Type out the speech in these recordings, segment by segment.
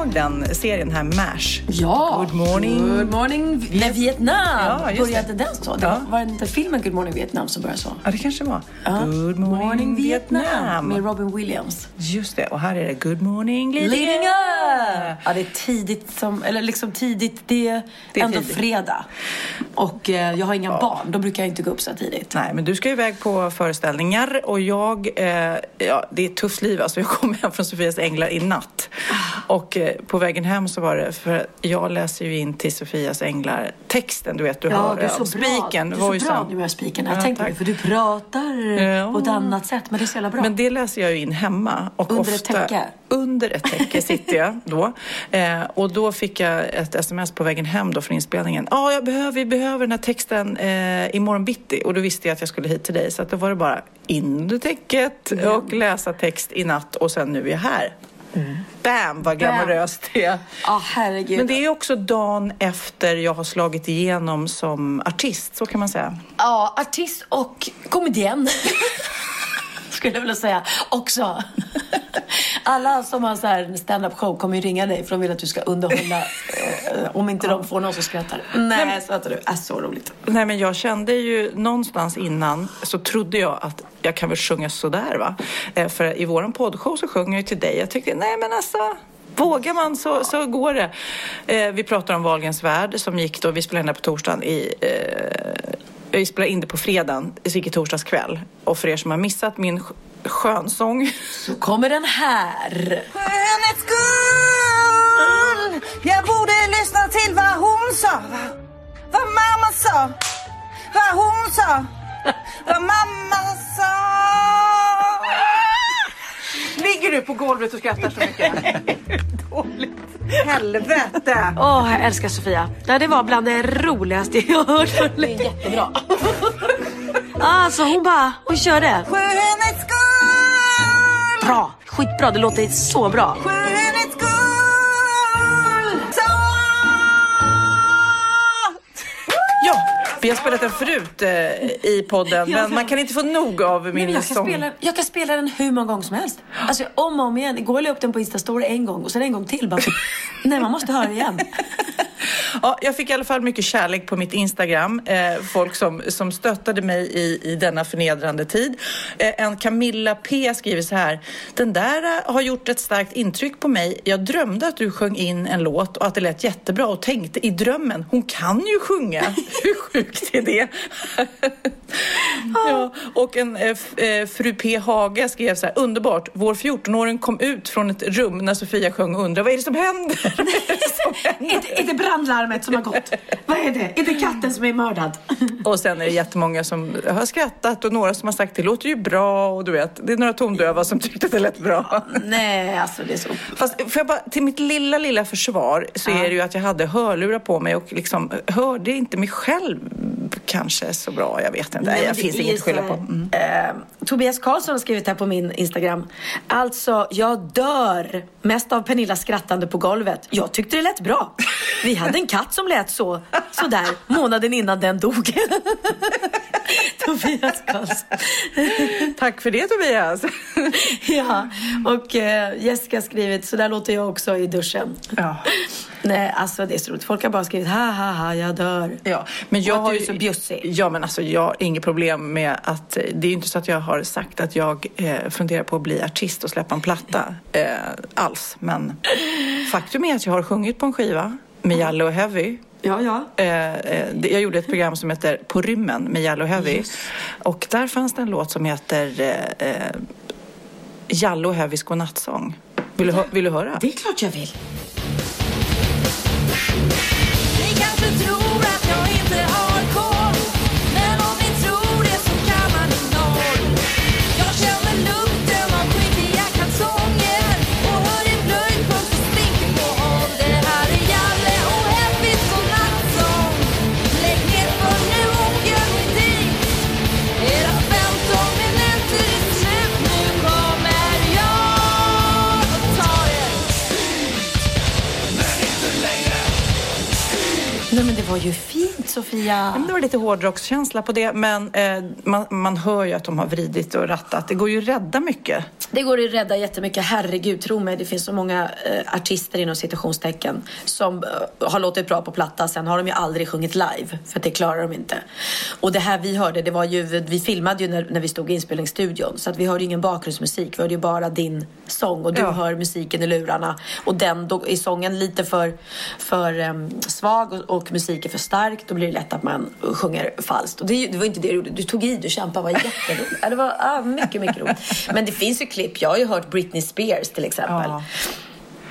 Ihåg den serien här, MASH? Ja! Good morning. Good morning När Vietnam! Ja, började det. den så? Det Ja. var inte filmen Good morning Vietnam som började så? Ja, det kanske var. Ja. Good morning, Vietnam. Med Robin Williams. Just det, och här är det Good morning Lidingö. Ja, det är tidigt som, eller liksom tidigt, det är, Det är ändå tidigt. fredag. Och eh, jag har inga barn, då brukar jag inte gå upp så tidigt. Nej, men du ska iväg på föreställningar och jag, eh, ja, det är ett tufft liv. Alltså, jag kom hem från Sofias Änglar i natt. Och eh, på vägen hem så var det, för jag läser ju in till Sofias Änglar texten, du vet, du Ja, har du är så bra. spiken, Du är så bra nu är spiken. Jag Ja, tänkte tack. för du pratar Ja. på ett annat sätt. Men det är så jävla bra. Men det läser jag ju in hemma. Och Under ett ofta, täcke? Under ett täcke sitter jag då. Eh, och då fick jag ett sms på vägen hem då från inspelningen. Ja, jag behöver, vi behöver den här texten eh, imorgon bitti. Och då visste jag att jag skulle hit till dig. Så att då var det bara in under täcket och läsa text i natt. Och sen nu är jag här. Bam, vad glamoröst det är. Ja, herregud. Men det är också dagen efter jag har slagit igenom som artist, så kan man säga. Ja, artist och komedienn. Skulle jag vilja säga också. Alla som har så här stand-up show kommer ju ringa dig för de vill att du ska underhålla eh, om inte de får någon som skrattar. Nej, så att du är så roligt. Nej, men jag kände ju någonstans innan så trodde jag att jag kan väl sjunga sådär va. Eh, för i våran poddshow så sjunger jag ju till dig. Jag tyckte, nej men alltså. Vågar man så, så går det. Eh, vi pratar om Wahlgrens värld som gick då, vi spelade det på torsdagen i eh, vi spelade in det på fredagen, det gick i torsdags kväll. Och för er som har missat min sk- skönsång Så kommer den här. Skönhetsgull Jag borde lyssna till vad hon sa va? Vad mamma sa Vad hon sa Vad mamma sa Ligger du på golvet och skrattar så mycket? Dåligt. Helvete! Åh, jag älskar Sofia. Ja, det var bland det roligaste jag hört. Det är jättebra. Alltså hon bara, hon kör det. Skönhetsgull Bra, skitbra. Det låter så bra. Vi har spelat den förut eh, i podden, men man kan inte få nog av min jag, kan sång. spela, jag kan spela den hur många gånger som helst. Alltså om och om igen. Igår la jag upp den på Insta-story en gång och sen en gång till. Bara, nej, man måste höra igen. Ja, jag fick i alla fall mycket kärlek på mitt Instagram. Eh, folk som, som stöttade mig i, i denna förnedrande tid. Eh, en Camilla P skriver så här. Den där eh, har gjort ett starkt intryck på mig. Jag drömde att du sjöng in en låt och att det lät jättebra och tänkte i drömmen, hon kan ju sjunga. Hur sjukt är det? ja, och en eh, eh, fru P Haga skrev så här. Underbart, vår 14-åring kom ut från ett rum när Sofia sjöng och undrade vad är det som händer? Är det? Inte, inte brandlarmet som har gått. Vad är det? Inte katten som är mördad. Och sen är det jättemånga som har skrattat och några som har sagt det låter ju bra och du vet, det är några tondöva som tyckte att det lät bra. Nej, alltså det är så... Fast får jag bara, till mitt lilla, lilla försvar så är det ju att jag hade hörlurar på mig och liksom hörde inte mig själv kanske så bra. Jag vet inte. Nej, jag det finns inget att skylla på. Mm. Eh, Tobias Karlsson har skrivit här på min Instagram. Alltså, jag dör mest av Pernilla skrattande på golvet. Jag tyckte det lät bra. Vi hade en katt som lät så, sådär, månaden innan den dog. Tobias Karlsson. Tack för det Tobias. ja, och eh, Jessica har skrivit, så där låter jag också i duschen. Ja. Nej, alltså det är så roligt. Folk har bara skrivit ha ha ha, jag dör. Ja, men jag Och att har du ju- är så bjussig. Ja, men alltså jag har inget problem med att... Det är ju inte så att jag har sagt att jag eh, funderar på att bli artist och släppa en platta eh, alls. Men faktum är att jag har sjungit på en skiva med Jalle och Heavy. Ja, ja. Eh, eh, jag gjorde ett program som heter På rymmen med Jalle och Heavy. Och där fanns det en låt som heter eh, eh, Jalle och Heavys godnattsång. Vill du, vill du höra? Det är klart jag vill. Ni Nej, men Sofia. Men Det var lite hårdrockskänsla på det, men eh, man, man hör ju att de har vridit och rattat. Det går ju att rädda mycket. Det går att rädda jättemycket. Herregud, tro mig. Det finns så många eh, artister inom citationstecken som eh, har låtit bra på platta. Sen har de ju aldrig sjungit live, för det klarar de inte. Och det här vi hörde, det var ju, vi filmade ju när, när vi stod i inspelningsstudion. Så att vi hörde ingen bakgrundsmusik. Vi hörde ju bara din sång och du Ja. hör musiken i lurarna. Och den, då är sången lite för, för em, svag och, och musiken för stark. Då blir det lätt att man sjunger falskt. Och det, det var inte det du gjorde. Du tog i, du kämpade, var jätteroligt. Det var ah, mycket, mycket roligt. Men det finns ju klipp. Jag har ju hört Britney Spears till exempel. Ja.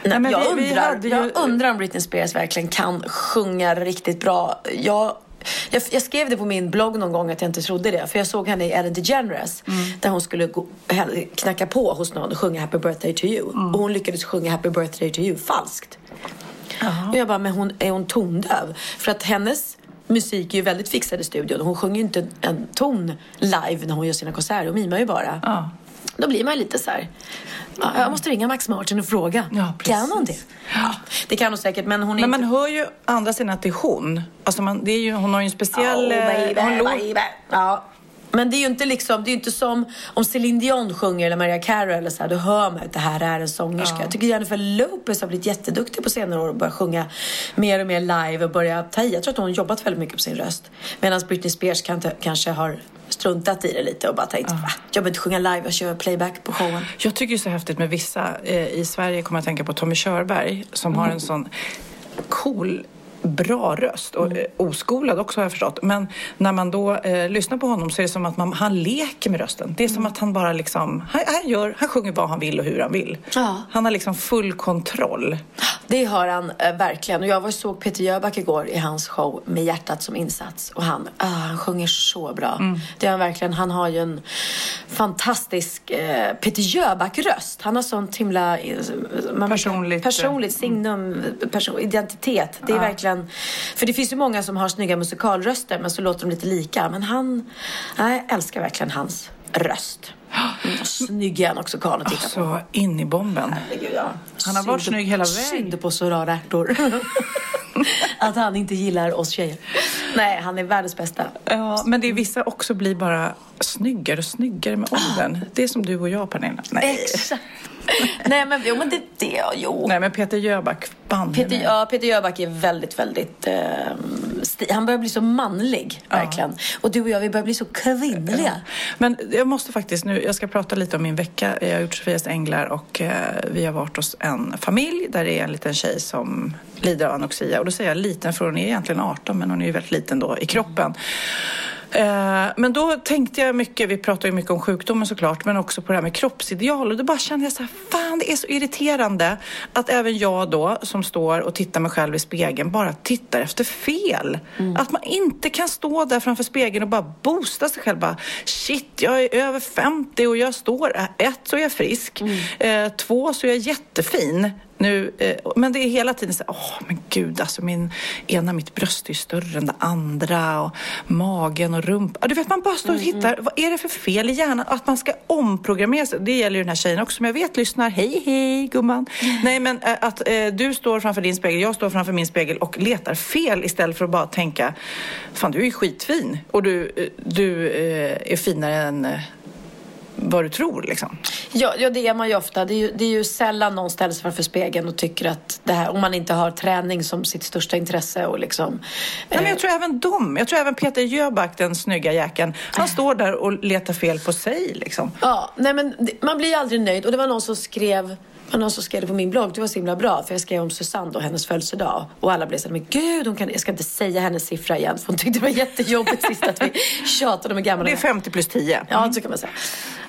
Nej, Nej, jag, vi- vi undrar, hade ju- jag undrar om Britney Spears verkligen kan sjunga riktigt bra. Jag, jag, jag skrev det på min blogg någon gång att jag inte trodde det. För jag såg henne i Ellen DeGeneres. Mm. Där hon skulle gå, knacka på hos någon och sjunga Happy birthday to you. Mm. Och hon lyckades sjunga Happy birthday to you falskt. Och jag bara, men hon, är hon tondöv? För att hennes musik är ju väldigt fixad i studion. Hon sjunger ju inte en ton live när hon gör sina konserter. Hon mimar ju bara. Ja. Då blir man ju lite så här. Ja, jag måste ringa Max Martin och fråga. Ja, kan hon det? Ja, det kan hon säkert, men hon är Men inte... man hör ju andra sidan att det är hon. Alltså man, det är ju, hon har ju en speciell... Oh, eh, baby, hon baby. Ja. Men det är ju inte liksom, det är inte som om Celine Dion sjunger eller Mariah Carey eller så här, då hör man att det här är en sångerska. Jag tycker Jennifer Lopez har blivit jätteduktig på senare år och börjat sjunga mer och mer live och börja ta i. Jag tror att hon har jobbat väldigt mycket på sin röst. Medan Britney Spears kan, kanske har struntat i det lite och bara tänkt, va? Jag behöver inte sjunga live, jag kör playback på showen. Jag tycker det är så häftigt med vissa. Eh, I Sverige kommer jag att tänka på Tommy Körberg som har en sån cool bra röst och eh, oskolad också har jag förstått. Men när man då eh, lyssnar på honom så är det som att man, han leker med rösten. Det är som att han bara liksom, han, han, gör, han sjunger vad han vill och hur han vill. Ja. Han har liksom full kontroll. Det har han eh, verkligen. Och jag var såg Peter Jöback igår i hans show med hjärtat som insats. Och han, ah, han sjunger så bra. Mm. Det har han verkligen. Han har ju en fantastisk eh, Peter Jöback-röst. Han har sånt himla... eh, man- Personligt, Personligt signum, person, identitet. Det är verkligen... För det finns ju många som har snygga musikalröster men så låter de lite lika. Men han... Nej, jag älskar verkligen hans röst. Mm, snygg är han också, karln att titta på. Så in i bomben. Herregud, ja. Han har varit Synd- snygg hela vägen. Synd på så rara ärtor. att han inte gillar oss tjejer. Nej, han är världens bästa. Ja, men det är vissa också blir bara snyggare och snyggare med åldern. Det är som du och jag, Pernilla. Nej, Exakt. Nej, men, jo, men det, det, jo. Nej men Peter Jöback, banne Peter, ja, Peter Jöback är väldigt, väldigt... Eh, han börjar bli så manlig, verkligen. Och du och jag, vi börjar bli så kvinnliga. Men jag måste faktiskt nu, jag ska prata lite om min vecka. Jag har gjort Sofias Änglar och eh, vi har varit hos en familj där det är en liten tjej som lider av anorexia. Och då säger jag liten för hon är egentligen 18 men hon är ju väldigt liten då i kroppen. Eh, men då tänkte jag mycket, vi pratar ju mycket om sjukdomen såklart, men också på det här med kroppsideal. Och då bara kände jag så här, fan det är så irriterande att även jag då som står och tittar mig själv i spegeln bara tittar efter fel. Att man inte kan stå där framför spegeln och bara boosta sig själv. Bara, shit, jag är över 50 och jag står, ett så är jag frisk, eh, två så är jag jättefin. Nu, eh, men det är hela tiden så åh men gud alltså min, ena mitt bröst är större än det andra och magen och rumpan. Du vet man bara står och tittar, vad är det för fel i hjärnan? Att man ska omprogrammera sig. Det gäller ju den här tjejen också som jag vet lyssnar. Hej hej gumman. Nej men eh, att eh, du står framför din spegel, jag står framför min spegel och letar fel istället för att bara tänka, fan du är ju skitfin och du, eh, du eh, är finare än eh, vad du tror liksom. Ja, ja, det är man ju ofta. Det är ju, det är ju sällan någon ställer sig framför spegeln och tycker att det här, om man inte har träning som sitt största intresse och liksom... Nej, men jag tror även dem. Jag tror även Peter Jöback, den snygga jäkeln, han står där och letar fel på sig liksom. Ja, nej men man blir aldrig nöjd. Och det var någon som skrev var någon som skrev det på min blogg, det var så himla bra för jag skrev om Susanne och hennes födelsedag och alla blev så här, men gud, hon kan, jag ska inte säga hennes siffra igen för hon tyckte det var jättejobbigt sist att vi tjatade om hur gammal Det är hon 50 plus 10. Ja, så kan man säga.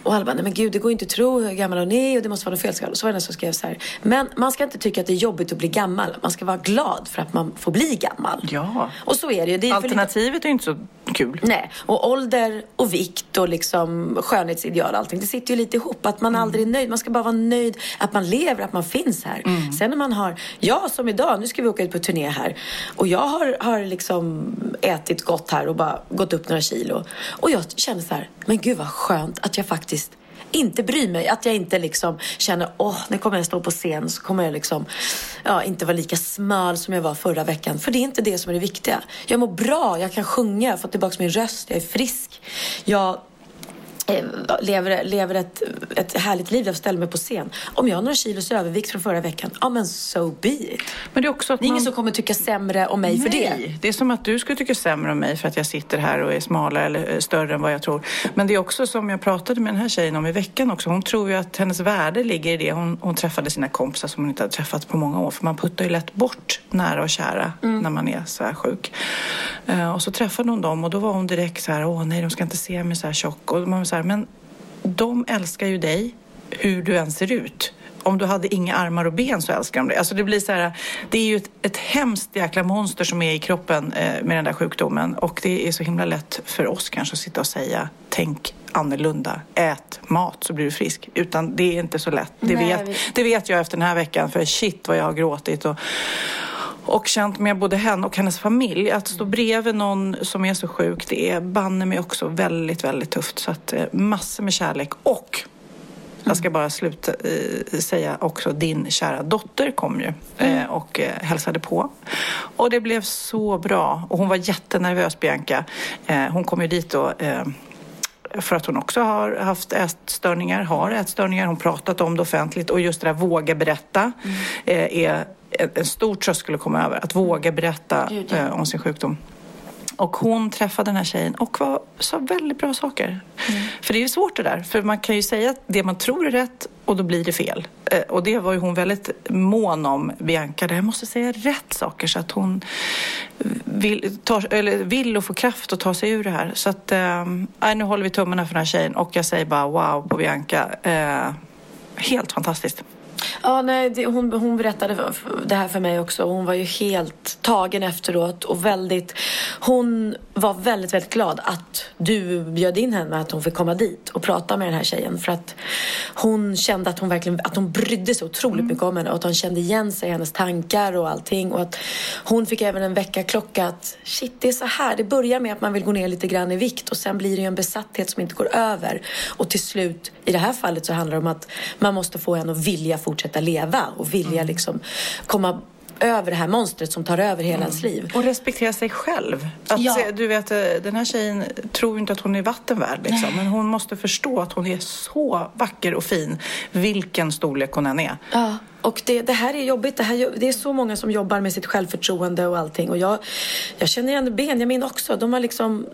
Och alla bara, nej men gud, det går inte att tro hur gammal hon är och det måste vara något fel. Så var det någon som skrev så här, men man ska inte tycka att det är jobbigt att bli gammal. Man ska vara glad för att man får bli gammal. Ja. Och så är det ju. Det är för lite- Alternativet är inte så kul. Nej, och ålder och vikt och liksom skönhetsideal och allting. Det sitter ju lite ihop. Att man aldrig är nöjd. Man ska bara vara nöjd att man lever, att man finns här. Sen när man har, jag som idag, nu ska vi åka ut på turné här. Och jag har, har liksom ätit gott här och bara gått upp några kilo. Och jag känner så här, men gud vad skönt att jag faktiskt inte bry mig. Att jag inte liksom känner, åh, när kommer jag stå på scen så kommer jag liksom, ja, inte vara lika smal som jag var förra veckan. För det är inte det som är det viktiga. Jag mår bra, jag kan sjunga, jag har fått tillbaka min röst, jag är frisk. Jag lever, lever ett, ett härligt liv, jag ställer mig på scen. Om jag har några kilos övervikt från förra veckan, ja men so be it. Men det är också att Det är ingen man... som kommer tycka sämre om mig för det. Nej, det är som att du skulle tycka sämre om mig för att jag sitter här och är smalare eller eh, större än vad jag tror. Men det är också som jag pratade med den här tjejen om i veckan också. Hon tror ju att hennes värde ligger i det. Hon, hon träffade sina kompisar som hon inte hade träffat på många år. För man puttar ju lätt bort nära och kära när man är så här sjuk. Eh, och så träffade hon dem och då var hon direkt så här, åh nej, de ska inte se mig så här tjock. Och man var så här, men de älskar ju dig hur du än ser ut. Om du hade inga armar och ben så älskar de dig. Alltså det blir så här, det är ju ett, ett hemskt jäkla monster som är i kroppen eh, med den där sjukdomen. Och det är så himla lätt för oss kanske att sitta och säga, tänk annorlunda, ät mat så blir du frisk. Utan det är inte så lätt. Det, Nej, vet, vi- det vet jag efter den här veckan, för shit vad jag har gråtit. Och, och känt med både henne och hennes familj. Att stå bredvid någon som är så sjuk, det är banne mig också väldigt, väldigt tufft. Så att eh, massor med kärlek. Och jag ska bara sluta eh, säga också, din kära dotter kom ju eh, och eh, hälsade på. Och det blev så bra. Och hon var jättenervös, Bianca. Hon kom ju dit då för att hon också har haft ätstörningar, har ätstörningar. Hon pratat om det offentligt och just det där våga berätta eh, är en, stor tröskel att komma över. Att våga berätta Gud, ja. eh, om sin sjukdom. Och hon träffade den här tjejen och var, sa väldigt bra saker. För det är svårt det där. För man kan ju säga att det man tror är rätt och då blir det fel. Eh, Och det var ju hon väldigt mån om, Bianca. Det här måste säga rätt saker så att hon vill, ta, eller vill och få kraft att ta sig ur det här. Så att, eh, nu håller vi tummarna för den här tjejen och jag säger bara wow på Bianca. Eh, helt fantastiskt. Ja, nej, det, hon, hon berättade det här för mig också. Hon var ju helt tagen efteråt och väldigt... Hon var väldigt, väldigt glad att du bjöd in henne, att hon fick komma dit och prata med den här tjejen. För att hon kände att hon verkligen att hon brydde sig otroligt mycket om henne och att hon kände igen sig i hennes tankar och allting. Och att hon fick även en väckarklocka att shit, det är så här. Det börjar med att man vill gå ner lite grann i vikt och sen blir det ju en besatthet som inte går över. Och till slut, i det här fallet så handlar det om att man måste få henne att vilja fortsätta leva och vilja liksom komma över det här monstret som tar över hela ens liv. Och respektera sig själv. Att Ja. se, du vet, eh, den här tjejen tror inte att hon är vattenvärd. Liksom. Men hon måste förstå att hon är så vacker och fin. Vilken storlek hon än är. Ja, och det, det här är jobbigt. Det, här, det är så många som jobbar med sitt självförtroende och allting. Och jag, jag känner igen Benjamin också. De har liksom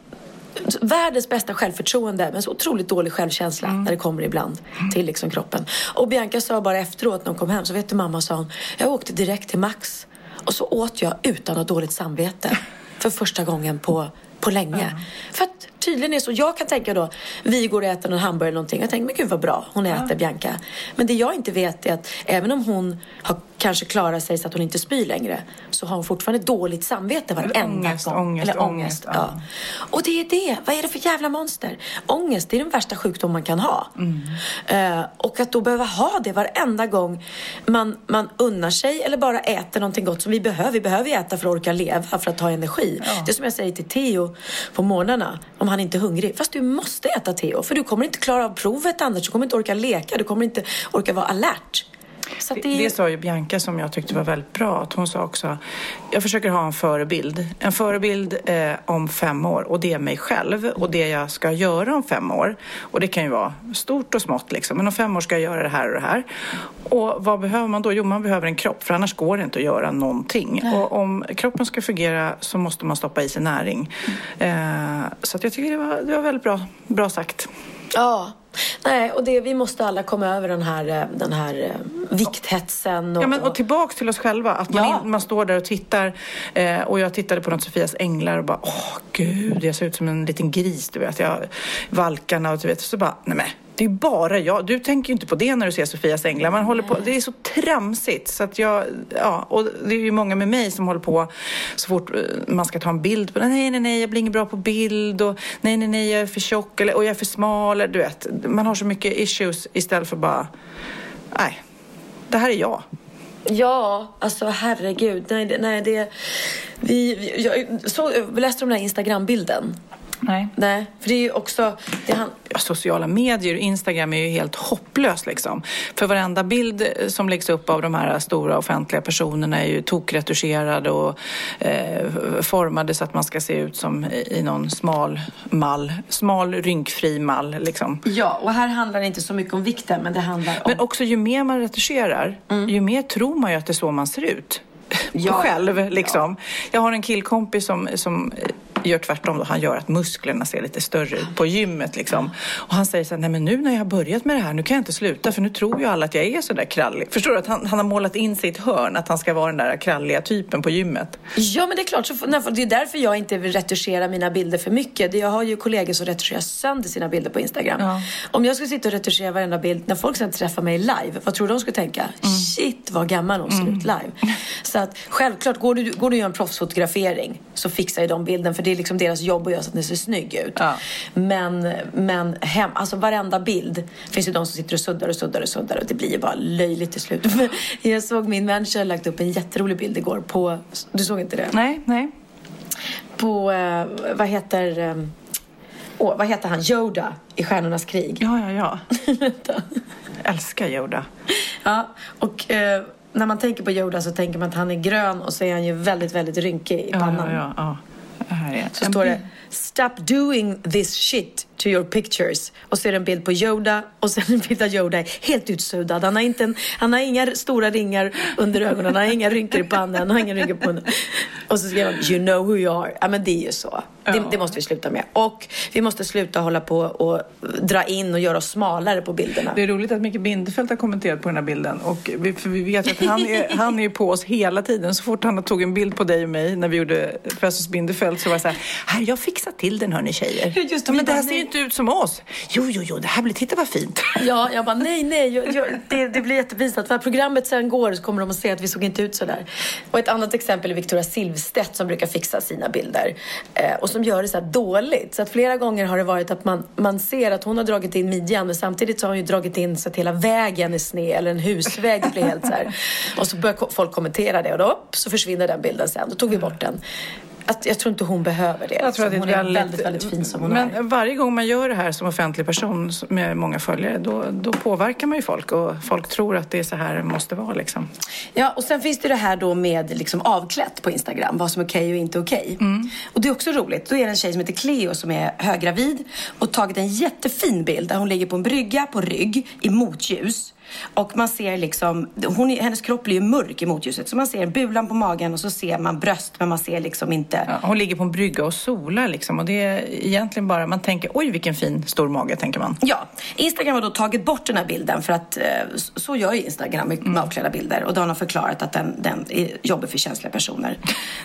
världens bästa självförtroende men så otroligt dålig självkänsla när det kommer ibland till liksom kroppen. Och Bianca sa bara efteråt när hon kom hem så vet du mamma sa hon, jag åkte direkt till Max och så åt jag utan att ha dåligt samvete för första gången på, på länge. För att tydligen är så. Jag kan tänka då, vi går och äter någon hamburgare eller någonting. Jag tänker, men gud vad bra, hon äter Bianca. Men det jag inte vet är att även om hon har kanske klarat sig så att hon inte spyr längre så har hon fortfarande dåligt samvete varenda ångest, gång. ångest, Eller ångest. ångest, ja. Och det är det. Vad är det för jävla monster? Ångest, det är den värsta sjukdom man kan ha. Eh, och att då behöva ha det varenda gång man, man unnar sig eller bara äter någonting gott som vi behöver. Vi behöver äta för att orka leva, för att ha energi. Det är som jag säger till Theo på morgnarna om han inte är hungrig. Fast du måste äta Theo, för du kommer inte klara av provet annars. Du kommer inte orka leka, du kommer inte orka vara alert. Det, det, det sa ju Bianca som jag tyckte var väldigt bra. Att hon sa också, jag försöker ha en förebild. En förebild eh, om fem år och det är mig själv och det jag ska göra om fem år. Och det kan ju vara stort och smått liksom. Men om fem år ska jag göra det här och det här. Och vad behöver man då? Jo, man behöver en kropp för annars går det inte att göra någonting. Och om kroppen ska fungera så måste man stoppa i sig näring. Eh, så jag tycker det var, det var väldigt bra, bra sagt. Ja. Nej, och det, vi måste alla komma över den här, eh, den här eh, vikthetsen. Och, Ja, men, och tillbaks till oss själva. Att man, Ja. in, man står där och tittar. Eh, och jag tittade på något Sofias änglar och bara, åh gud, jag ser ut som en liten gris, du vet. Jag, valkarna och du vet. Så bara, nej men. Det är bara jag. Du tänker ju inte på det när du ser Sofias änglar. Man håller på, det är så tramsigt. Så att jag, ja, och det är ju många med mig som håller på så fort eh, man ska ta en bild. På, nej, nej, nej, jag blir inget bra på bild. Och, nej, nej, nej, jag är för tjock eller, och jag är för smal. eller Du vet, man har så mycket issues istället för bara, nej, det här är jag. Ja, alltså herregud. Nej, det, nej, det, vi, jag så, läste du den här Instagram-bilden? Nej. Nej, för det är ju också... Det han, sociala medier, Instagram är ju helt hopplöst liksom. För varenda bild eh, som läggs upp av de här stora offentliga personerna är ju tokretuscherade och eh, formade så att man ska se ut som i någon smal mall, smal rynkfri mall liksom. ja, och här handlar det inte så mycket om vikten, men det handlar om... Men också ju mer man retuscherar, ju mer tror man ju att det är så man ser ut. Ja. Själv liksom. Jag har en killkompis som, som gör tvärtom. Då. Han gör att musklerna ser lite större ut på gymmet. Liksom. Och han säger så här, nej men nu när jag har börjat med det här, nu kan jag inte sluta för nu tror ju alla att jag är så där krallig. Förstår du? Att han, han har målat in sig i ett hörn att han ska vara den där kralliga typen på gymmet. Ja, men det är klart. Så, det är därför jag inte vill retuschera mina bilder för mycket. Jag har ju kollegor som retuscherar sönder sina bilder på Instagram. Ja. Om jag skulle sitta och retuschera varenda bild, när folk sen träffar mig live, vad tror du de skulle tänka? Shit, vad gammal hon ser ut live. Så att självklart, går du, går du och gör en proffsfotografering så fixar ju de bilden, för det är liksom deras jobb att göra så att den ser snygg ut. Ja. Men, men hem, alltså varenda bild, finns ju de som sitter och suddar och suddar och suddar och det blir ju bara löjligt till slut. jag såg min manager lagt upp en jätterolig bild igår på, du såg inte det? Nej, nej. på, eh, vad heter, eh, åh, vad heter han, Yoda i Stjärnornas krig. Ja, ja, ja. Jag älskar Yoda. Ja, och eh, när man tänker på Yoda så tänker man att han är grön och så är han ju väldigt, väldigt rynkig i Ja, pannan. ja, ja. ja. Är Så står det Stop doing this shit to your pictures. Och så är det en bild på Yoda och sen en bild av Yoda helt utsuddad. Han har, inte en, han har inga stora ringar under ögonen, han har inga rynkor i pannan, han har inga rynkor på munnen. Och så skriver han You know who you are. Ja men det är ju så. Det, det måste vi sluta med. Och vi måste sluta hålla på och dra in och göra oss smalare på bilderna. Det är roligt att Micke Bindefeld har kommenterat på den här bilden. Och vi, för vi vet att han är, han är på oss hela tiden. Så fort han tog en bild på dig och mig när vi gjorde Festus Bindefeld så var det så här, här jag fixar till den hörni tjejer. Ja, just det, men det här ser. Inte ut som oss. Jo, jo, jo, det här blir, titta vad fint. Ja, jag bara nej, nej. Jag, jag, det, det blir jättepinsamt. För programmet sen går så kommer de att se att vi såg inte ut så där. Och ett annat exempel är Victoria Silvstedt som brukar fixa sina bilder. Eh, och som gör det så här dåligt. Så att flera gånger har det varit att man, man ser att hon har dragit in midjan men samtidigt så har hon ju dragit in så att hela vägen är sned eller en husväg blir helt så här. Och så börjar folk kommentera det och då upp, så försvinner den bilden sen. Då tog vi bort den. Att, jag tror inte hon behöver det. Jag tror att det hon är är väldigt, väldigt fin som hon Men är. varje gång man gör det här som offentlig person med många följare, då, då påverkar man ju folk. Och folk tror att det är så här det måste vara liksom. Ja, och sen finns det det här då med liksom avklätt på Instagram, vad som är okej och inte okej. Och det är också roligt. Då är det en tjej som heter Cleo som är höggravid och tagit en jättefin bild där hon ligger på en brygga på rygg i motljus. Och man ser liksom, hon, är- hennes kropp blir ju mörk i motljuset. Så man ser bulan på magen och så ser man bröst men man ser liksom inte. Ja, hon ligger på en brygga och solar liksom. Och det är egentligen bara, man tänker oj vilken fin stor mage, tänker man. Ja, Instagram har då tagit bort den här bilden för att eh, så gör ju Instagram med, med avklädda bilder. Och då har förklarat att den, den är jobbig för känsliga personer.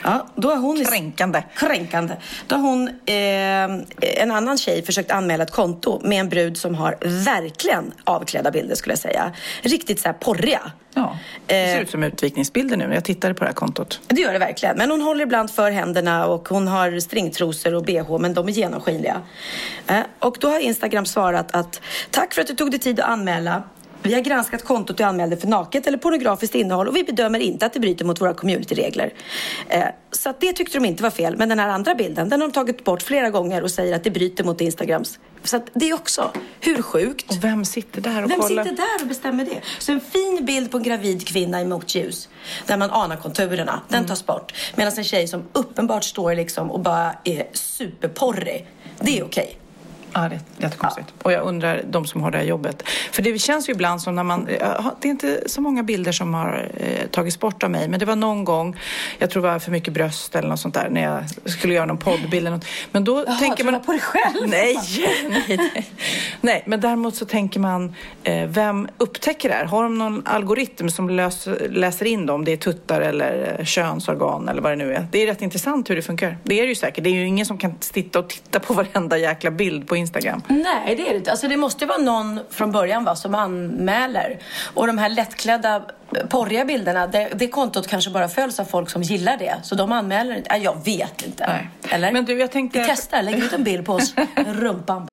Ja, då har hon Kränkande. Kränkande. Då har hon, eh, en annan tjej, försökt anmäla ett konto med en brud som har verkligen avklädda bilder skulle jag säga. Riktigt så här porriga. Ja, det ser Eh, ut som utvikningsbilder nu när jag tittade på det här kontot. Det gör det verkligen. Men hon håller ibland för händerna och hon har stringtrosor och bh men de är genomskinliga. Eh, och då har Instagram svarat att tack för att du tog dig tid att anmäla. Vi har granskat kontot du anmälde för naket eller pornografiskt innehåll och vi bedömer inte att det bryter mot våra communityregler. Eh, så det tyckte de inte var fel. Men den här andra bilden, den har de tagit bort flera gånger och säger att det bryter mot Instagrams. Så att det är också, hur sjukt? Och vem sitter där och Vem kollar? sitter där och bestämmer det? Så en fin bild på en gravid kvinna i motljus, där man anar konturerna, den tas bort. Medan en tjej som uppenbart står liksom och bara är superporrig, det är okej. Ja, det är jättekonstigt. Och jag undrar, de som har det här jobbet. För det känns ju ibland som när man... eh, Det är inte så många bilder som har eh, tagits bort av mig. Men det var någon gång, jag tror det var för mycket bröst eller något sånt där, när jag skulle göra någon poddbild eller något. Men då tänker man... på dig själv? Nej, nej, nej. nej, men däremot så tänker man, eh, vem upptäcker det här? Har de någon algoritm som lös, läser in dem, det är tuttar eller könsorgan eller vad det nu är? Det är rätt intressant hur det funkar. Det är det ju säkert. Det är ju ingen som kan sitta och titta på varenda jäkla bild på Instagram. Nej, det är det inte. Alltså, det måste vara någon från början va, som anmäler. Och de här lättklädda eh, porriga bilderna, det, det kontot kanske bara följs av folk som gillar det. Så de anmäler inte. Jag vet inte. Nej. Eller? Men du, jag tänkte... Vi testar, lägger ut en bild på oss, rumpan.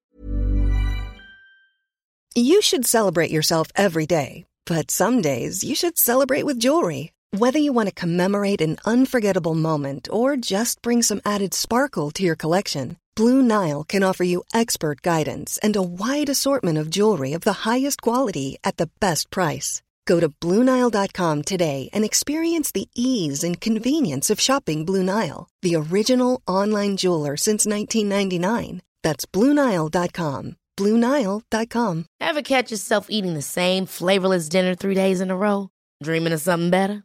You should celebrate yourself every day, but some days you should celebrate with jewelry. Whether you want to commemorate an unforgettable moment or just bring some added sparkle to your collection, Blue Nile can offer you expert guidance and a wide assortment of jewelry of the highest quality at the best price. Go to BlueNile.com today and experience the ease and convenience of shopping Blue Nile, the original online jeweler since 1999. That's BlueNile.com. BlueNile.com. Ever catch yourself eating the same flavorless dinner three days in a row? Dreaming of something better?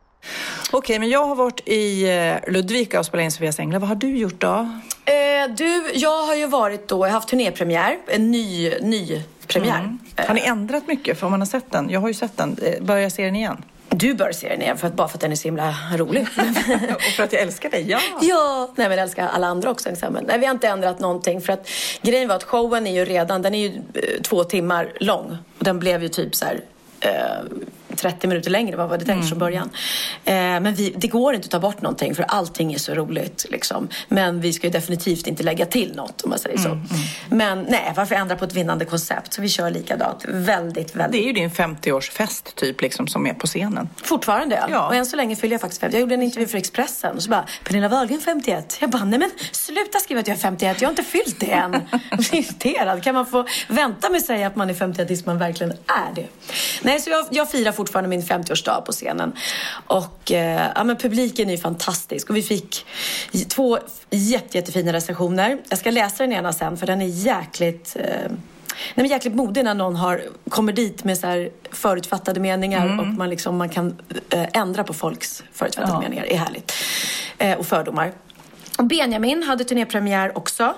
Okej, men jag har varit i eh, Ludvika och spelat in Sofias Änglar. Vad har du gjort då? Eh, du, jag har ju varit då, jag har haft turnépremiär, en ny, ny premiär. Mm. Har ni ändrat mycket? För om man har sett den, jag har ju sett den, Eh, börjar jag se den igen? Du bör se den igen, för att, bara för att den är så himla rolig. och för att jag älskar dig, ja! Ja, nej men jag älskar alla andra också. Liksom. Men, nej, vi har inte ändrat någonting. För att grejen var att showen är ju redan, den är ju eh, två timmar lång. Och den blev ju typ så här eh, 30 minuter längre vad var det tänkt från början. Eh, men vi, det går inte att ta bort någonting för allting är så roligt. Liksom. Men vi ska ju definitivt inte lägga till något om man säger så. Men nej, varför ändra på ett vinnande koncept? Så vi kör likadant. Väldigt, väldigt. Det är ju din 50-årsfest typ liksom som är på scenen. Fortfarande ja. Ja. Och än så länge fyller jag faktiskt 50. Jag gjorde en intervju för Expressen och så bara, Pernilla Wahlgren 51. Jag bara, nej men sluta skriva att jag är 51. Jag har inte fyllt det än. Jag blir irriterad. Kan man få vänta med att säga att man är 51 tills man verkligen är det? Nej, så jag, jag firar fortfarande min 50-årsdag på scenen. Och eh, ja, men publiken är ju fantastisk. Och vi fick två jätte, jättefina recensioner. Jag ska läsa den ena sen för den är jäkligt eh, Nej, men jäkligt modig när någon har, kommer dit med så här förutfattade meningar och man, liksom, man kan eh, ändra på folks förutfattade Ja. meningar. Det är härligt. Eh, och fördomar. Benjamin hade turnépremiär också.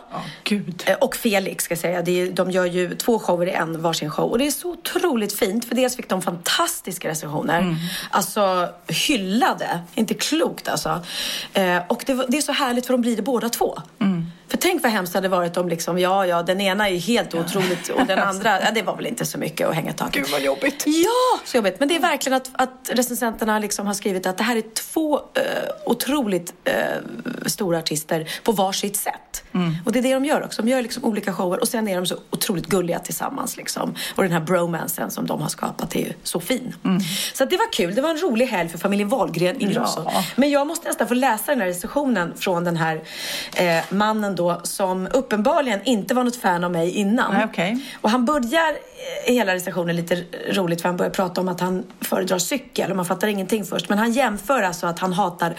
Eh, Och Felix ska jag säga. Är, de gör ju två shower i en, varsin show. Och det är så otroligt fint. För dels fick de fantastiska recensioner. Alltså hyllade. Inte klokt alltså. Eh, och det, det är så härligt för de blir det båda två. För tänk vad hemskt det hade varit om liksom, ja, ja, den ena är helt otroligt och den andra, ja, det var väl inte så mycket att hänga taket. Gud vad jobbigt. Ja, så jobbigt. Men det är verkligen att, att recensenterna liksom har skrivit att det här är två eh, otroligt eh, stora artister på varsitt sätt. Och det är det de gör också. De gör liksom olika shower och sen är de så otroligt gulliga tillsammans. Liksom. Och den här bromansen som de har skapat är ju så fin. Så att det var kul. Det var en rolig helg för familjen Wahlgren, Ingrosso. Ja. Men jag måste nästan få läsa den här recensionen från den här eh, mannen då som uppenbarligen inte var något fan av mig innan. Nej, okej. Och han börjar eh, hela recensionen lite roligt för han börjar prata om att han föredrar cykel och man fattar ingenting först. Men han jämför alltså att han hatar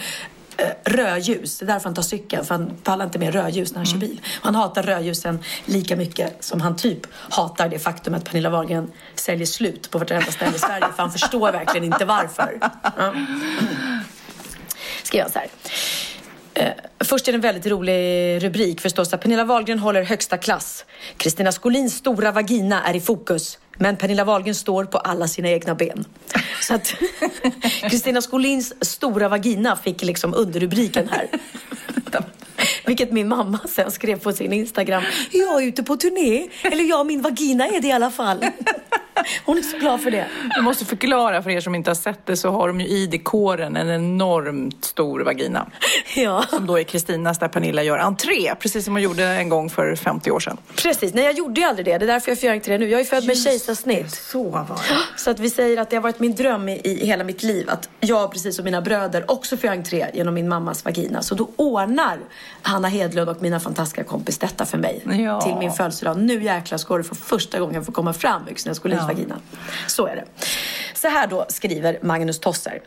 eh, rödljus. Det är därför han tar cykeln, för han pallar inte med rödljus när han kör bil. Han hatar rödljusen lika mycket som han typ hatar det faktum att Pernilla Wahlgren säljer slut på vartenda ställe i Sverige. För han förstår verkligen inte varför. Ja. Skriver han så här. Eh, först är det en väldigt rolig rubrik förstås. Pernilla Wahlgren håller högsta klass. Kristina Skolins stora vagina är i fokus. Men Pernilla Wahlgren står på alla sina egna ben. Så att Kristina Skolins stora vagina fick liksom underrubriken här. Vilket min mamma sen skrev på sin Instagram. Jag är ute på turné. Eller ja, min vagina är det i alla fall. Hon är så glad för det. Jag måste förklara för er som inte har sett det så har de ju i dekoren en enormt stor vagina. Ja. Som då är Kristinas där Pernilla gör entré, precis som hon gjorde en gång för 50 år sedan. Precis, nej jag gjorde ju aldrig det. Det är därför jag får göra entré nu. Jag är född med kejsarsnitt. Så var det. Så att vi säger att det har varit min dröm i, i hela mitt liv att jag, precis som mina bröder, också får göra entré genom min mammas vagina. Så då ordnar Hanna Hedlund och mina fantastiska kompis detta för mig Ja. till min födelsedag. Nu jäklar ska du för första gången få komma fram Kristina Skolins Ja. Så är det. Så här då skriver Magnus Tosser.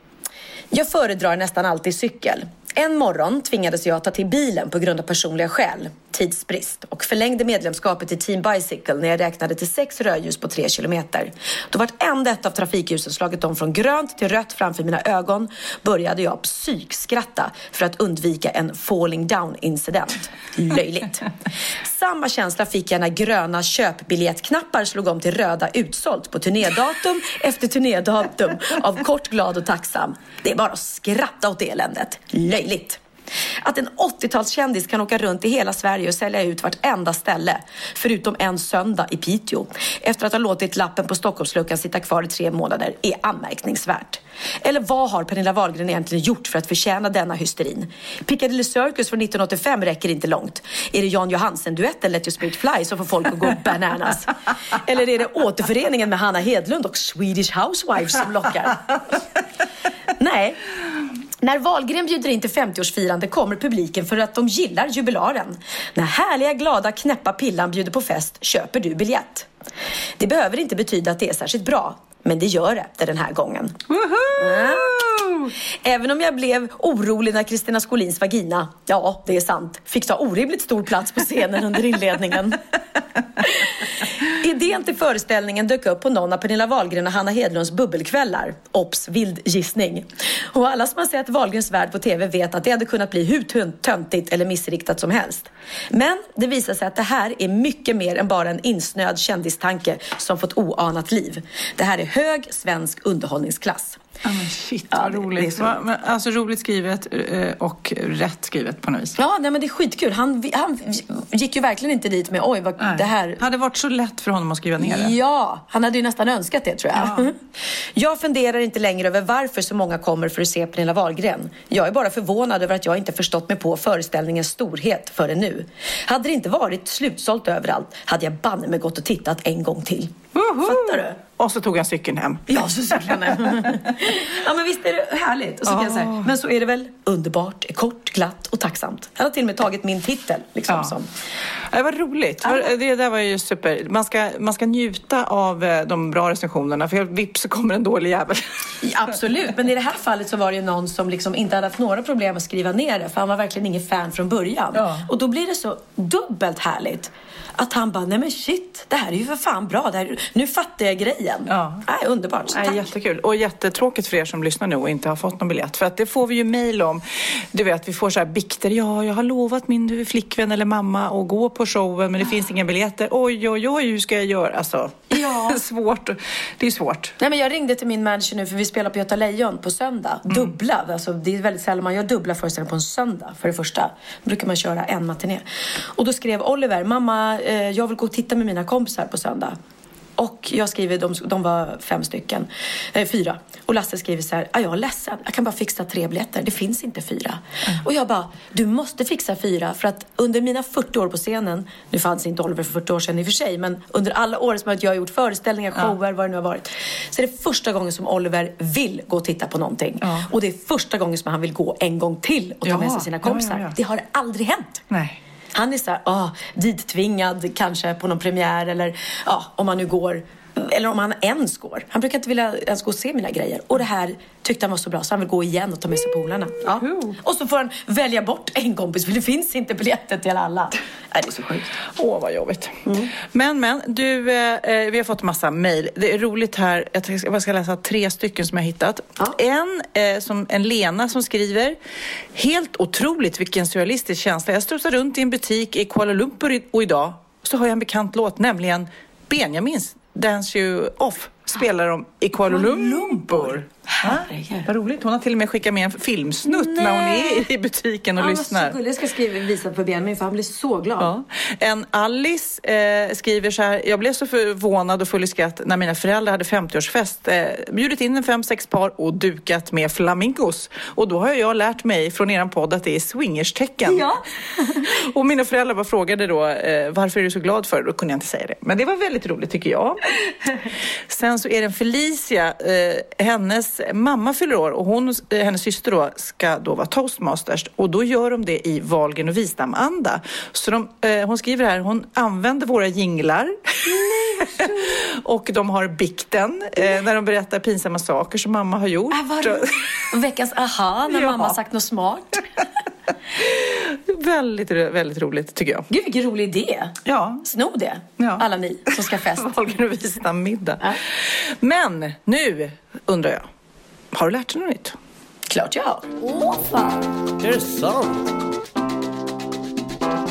Jag föredrar nästan alltid cykel. En morgon tvingades jag ta till bilen på grund av personliga skäl, tidsbrist och förlängde medlemskapet i Team Bicycle när jag räknade till sex rödljus på tre kilometer. Då vartenda ett av trafikljusen slagit om från grönt till rött framför mina ögon började jag psykskratta för att undvika en falling down incident. Löjligt. Samma känsla fick jag när gröna köpbiljettknappar slog om till röda utsålt på turnédatum efter turnédatum av kort, glad och tacksam. Det är bara att skratta åt eländet. Löjligt. Att en 80-talskändis kan åka runt i hela Sverige och sälja ut vartenda ställe, förutom en söndag i Piteå, efter att ha låtit lappen på Stockholmsluckan sitta kvar i tre månader, är anmärkningsvärt. Eller vad har Pernilla Wahlgren egentligen gjort för att förtjäna denna hysterin? Piccadilly Circus från 1985 räcker inte långt. Är det Jan Johansen-duetten Let Your Spirit Fly som får folk att gå bananas? Eller är det återföreningen med Hanna Hedlund och Swedish Housewives som lockar? Nej. När Wahlgren bjuder in till 50-årsfirande kommer publiken för att de gillar jubilaren. När härliga, glada, knäppa Pillan bjuder på fest köper du biljett. Det behöver inte betyda att det är särskilt bra, men det gör det den här gången. Ja. Även om jag blev orolig när Kristina Skolins vagina, ja det är sant, fick ta orimligt stor plats på scenen under inledningen. Idén till föreställningen dök upp på någon av Pernilla Wahlgren och Hanna Hedlunds bubbelkvällar. Ops, vild gissning. Och alla som har sett Wahlgrens värld på TV vet att det hade kunnat bli hur töntigt eller missriktat som helst. Men det visar sig att det här är mycket mer än bara en insnöad kändistanke som fått oanat liv. Det här är hög svensk underhållningsklass. Ja, men shit, vad roligt. Va- Alltså roligt skrivet eh, och rätt skrivet på något vis. Ja, nej, men det är skitkul. Han, han gick ju verkligen inte dit med oj, vad det här... Hade varit så lätt för honom att skriva ner det. Ja, han hade ju nästan önskat det tror jag. Jag funderar inte längre över varför så många kommer för att se Pernilla Wahlgren. Jag är bara förvånad över att jag inte förstått mig på föreställningens storhet förrän nu. Hade det inte varit slutsålt överallt hade jag banne mig gått och tittat en gång till. Fattar du? Och så tog han cykeln hem. Ja, så cyklade han hem. Ja, men visst är det härligt? Och så kan jag säga, men så är det väl underbart, kort, glatt och tacksamt. Han har till och med tagit min titel. Liksom, Ja. som. Det var roligt. För Det där var ju super. Man ska, man ska njuta av eh, de bra recensionerna för vips så kommer en dålig jävel. Ja, Absolut, men i det här fallet så var det ju någon som liksom inte hade haft några problem att skriva ner det för han var verkligen ingen fan från början. Och då blir det så dubbelt härligt att han bara, nej men shit, det här är ju för fan bra. Det här, nu fattar jag grejen. Ja. Nej, underbart. Så Nej, tack. jättekul. Och jättetråkigt för er som lyssnar nu och inte har fått någon biljett. För att det får vi ju mejl om. Du vet, vi får så här bikter. Ja, jag har lovat min flickvän eller mamma att gå på showen men det finns inga biljetter. Oj, oj, oj, hur ska jag göra? Alltså, Ja. svårt. Det är svårt. Nej, men jag ringde till min manager nu för vi spelar på Göta Lejon på söndag. Mm. Dubbla. Alltså, det är väldigt sällan man gör dubbla föreställningar på en söndag för det första. Då brukar man köra en matiné. Och då skrev Oliver, mamma eh, jag vill gå och titta med mina kompisar på söndag. Och jag skriver, de, de var fem stycken, eh, fyra. Och Lasse skriver så här, "Ah, jag är ledsen, jag kan bara fixa tre biljetter, det finns inte fyra. Och jag bara, du måste fixa fyra för att under mina 40 år på scenen, nu fanns inte Oliver för 40 år sedan i och för sig, men under alla år som jag har gjort föreställningar, shower, vad det nu har varit. Så är det första gången som Oliver vill gå och titta på någonting. Och det är första gången som han vill gå en gång till och ta Ja, med sig sina ja, kompisar. ja, ja. Det har aldrig hänt. Nej. Han är så här, ah, dittvingad kanske på någon premiär eller ja, om man nu går. Eller om han ens går. Han brukar inte vilja ens gå och se mina grejer. Och det här tyckte han var så bra så han vill gå igen och ta med sig polarna. Ja. Och så får han välja bort en kompis för det finns inte biljetter till alla. Nej, det är så sjukt. Åh, vad jobbigt. Men, men, du, eh, eh, vi har fått massa mejl. Det är roligt här. Jag ska, jag ska läsa tre stycken som jag har hittat. En, eh, som, en Lena som skriver. Helt otroligt vilken surrealistisk känsla. Jag strosar runt i en butik i Kuala Lumpur och idag så har jag en bekant låt, nämligen Benjamins Dance You Off spelar de i Kuala Lumpur. Herregud. Vad roligt. Hon har till och med skickat med en filmsnutt när hon är i butiken och var lyssnar. så. Jag ska skriva, visa på Benjamin för han blir så glad. Ja. En Alice eh, skriver så här. Jag blev så förvånad och full i skratt när mina föräldrar hade 50-årsfest. Eh, bjudit in en fem, sex par och dukat med flamingos. Och då har jag lärt mig från er podd att det är swingerstecken. Ja. och mina föräldrar bara frågade då eh, varför är du så glad för? Då kunde jag inte säga det. Men det var väldigt roligt tycker jag. Sen så är det Felicia. Eh, hennes mamma fyller år och hon, eh, hennes syster då ska då vara toastmasters och då gör de det i Wahlgren och Wistam-anda. Så de, eh, hon skriver här, hon använder våra jinglar och de har bikten eh, när de berättar pinsamma saker som mamma har gjort. Äh, vad Veckans aha när Ja. mamma sagt något smart. väldigt, väldigt roligt tycker jag. Gud vilken rolig idé. Ja. Sno det, Ja. alla ni som ska fest. Holger och Wistam middag. Men nu undrar jag, har du lärt dig något nytt? Klart jag har. Åh fan, Är det sant?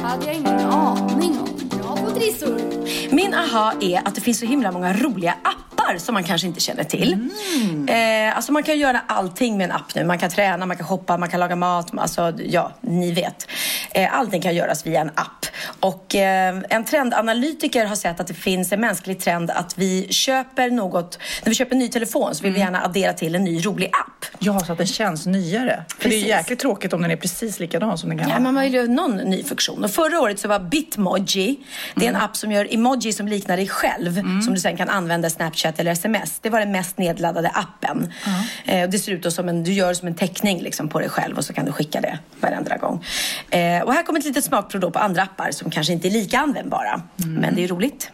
hade jag ingen aning om. Trissor. Min aha är att det finns så himla många roliga appar som man kanske inte känner till. Eh, alltså man kan göra allting med en app nu. Man kan träna, man kan shoppa, man kan laga mat. Alltså, ja, ni vet. Eh, allting kan göras via en app. Och eh, en trendanalytiker har sett att det finns en mänsklig trend att vi köper något, när vi köper en ny telefon så vill vi gärna addera till en ny rolig app. Ja, så att den känns nyare. För det är Precis. jäkligt tråkigt om den är precis likadan som den gamla. Ja, man vill ju ha någon ny funktion. Och förra året så var Bitmoji, det är en app som gör emoji som liknar dig själv, som du sen kan använda i Snapchat eller sms. Det var den mest nedladdade appen. Eh, och det ser ut då som en, du gör som en teckning liksom på dig själv och så kan du skicka det varenda gång. Eh, och här kommer ett litet smakprov på andra appar som kanske inte är lika användbara. Men det är roligt.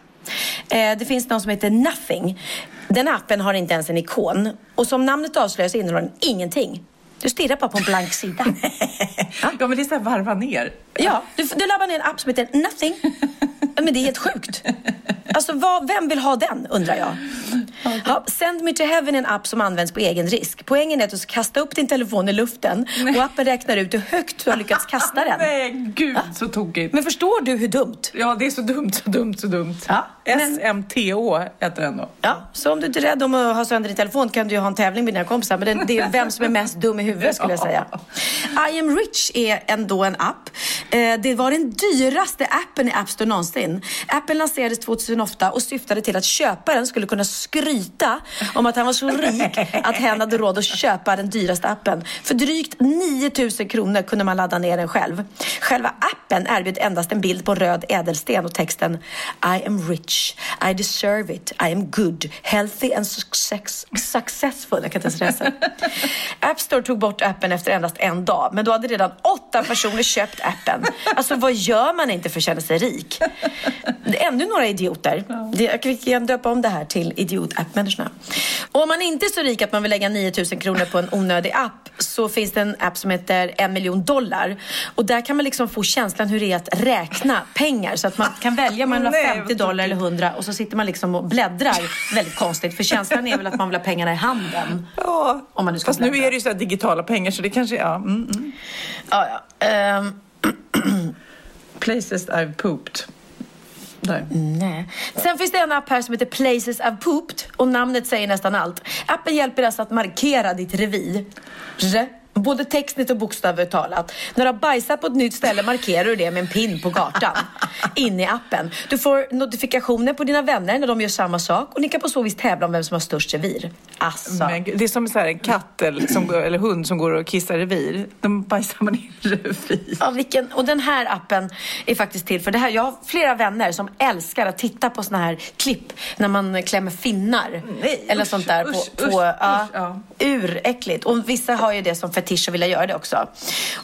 Eh, det finns någon som heter Nothing. Den appen har inte ens en ikon. Och som namnet avslöjar så innehåller den ingenting. Du stirrar bara på en blank sida. Ja, men det är så här varva ner. Ja, du, du laddar ner en app som heter Nothing. Men det är helt sjukt. Alltså, vad, vem vill ha den, undrar jag. Ja, Send Me To Heaven är en app som används på egen risk. Poängen är att du ska kasta upp din telefon i luften och appen räknar ut hur högt du har lyckats kasta den. Nej, gud så tokigt. Men förstår du hur dumt? Ja, det är så dumt, så dumt, så dumt. Ja, SMTO heter den då. Ja, så om du inte är rädd om att ha sönder din telefon kan du ju ha en tävling med dina kompisar. Men det, det är vem som är mest dum i huvudet skulle jag säga. I am rich är ändå en app. Eh, Det var den dyraste appen i App Store någonsin. Appen lanserades 2008 och syftade till att köparen skulle kunna skryta om att han var så rik att hen hade råd att köpa den dyraste appen. För drygt 9000 kronor kunde man ladda ner den själv. Själva appen erbjöd endast en bild på röd ädelsten och texten I am rich, I deserve it, I am good, healthy and success, successful. Jag kan inte ens läsa. App Store tog bort appen efter endast en dag, men då hade redan åtta personer köpt appen. Alltså vad gör man inte för att känna sig rik? Det är ännu några idioter. Jag kan döpa om det här till idiot-app-människorna. Och om man inte är så rik att man vill lägga 9000 kronor på en onödig app så finns det en app som heter en miljon dollar. Och där kan man liksom få känslan hur det är att räkna pengar. Så att man kan välja om man vill ha Nej, 50 dollar eller 100 och så sitter man liksom och bläddrar väldigt konstigt. För känslan är väl att man vill ha pengarna i handen. Ja, Om man nu ska fast nu bläddra. är det ju så här digitala pengar så det kanske, ja. Mm, mm. Ja, ja. Ehm, Places I've pooped. Där. Nej. Sen finns det en app här som heter Places I've Pooped och namnet säger nästan allt. Appen hjälper alltså att markera ditt revir. Både textligt och bokstavligt talat. När du har bajsat på ett nytt ställe markerar du det med en pin på kartan. In i appen. Du får notifikationer på dina vänner när de gör samma sak och ni kan på så vis tävla om vem som har störst revir. Alltså. Men det är som så här, en katt eller, som, eller hund som går och kissar revir. De bajsar man i revir. Ja, vilken, och den här appen är faktiskt till för det här. Jag har flera vänner som älskar att titta på såna här klipp när man klämmer finnar. Nej, eller usch, sånt där. På, usch, på, usch, ja, usch, ja. Uräckligt. Och vissa har ju det som fetisch och vill göra det också.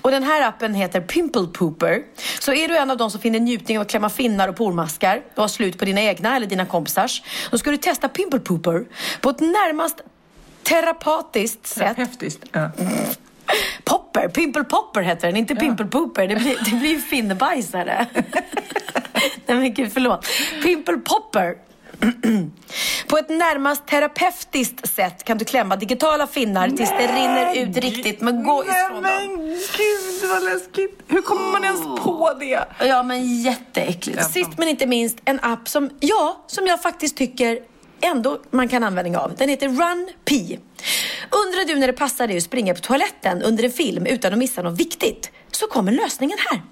Och den här appen heter Pimple Pooper. Så är du en av de som finner njutning av att klämma finnar och pormaskar och har slut på dina egna eller dina kompisars. Då ska du testa Pimple Pooper på ett närmast terapeutiskt sätt. Terapeutiskt. Ja. Popper, Pimple Popper heter den, inte Pimple Pooper. Det blir, det blir finnebajsare. Nej men gud, förlåt. Pimple Popper. På ett närmast terapeutiskt sätt kan du klämma digitala finnar tills det rinner ut riktigt. Men gå Nej ifrån dem. men gud vad läskigt. Hur kommer man ens på det? Ja, men jätteäckligt. Sist men inte minst en app som, ja, som jag faktiskt tycker ändå man kan användning av. Den heter RunP. Undrar du när det passar dig att springa på toaletten under en film utan att missa något viktigt? Så kommer lösningen här.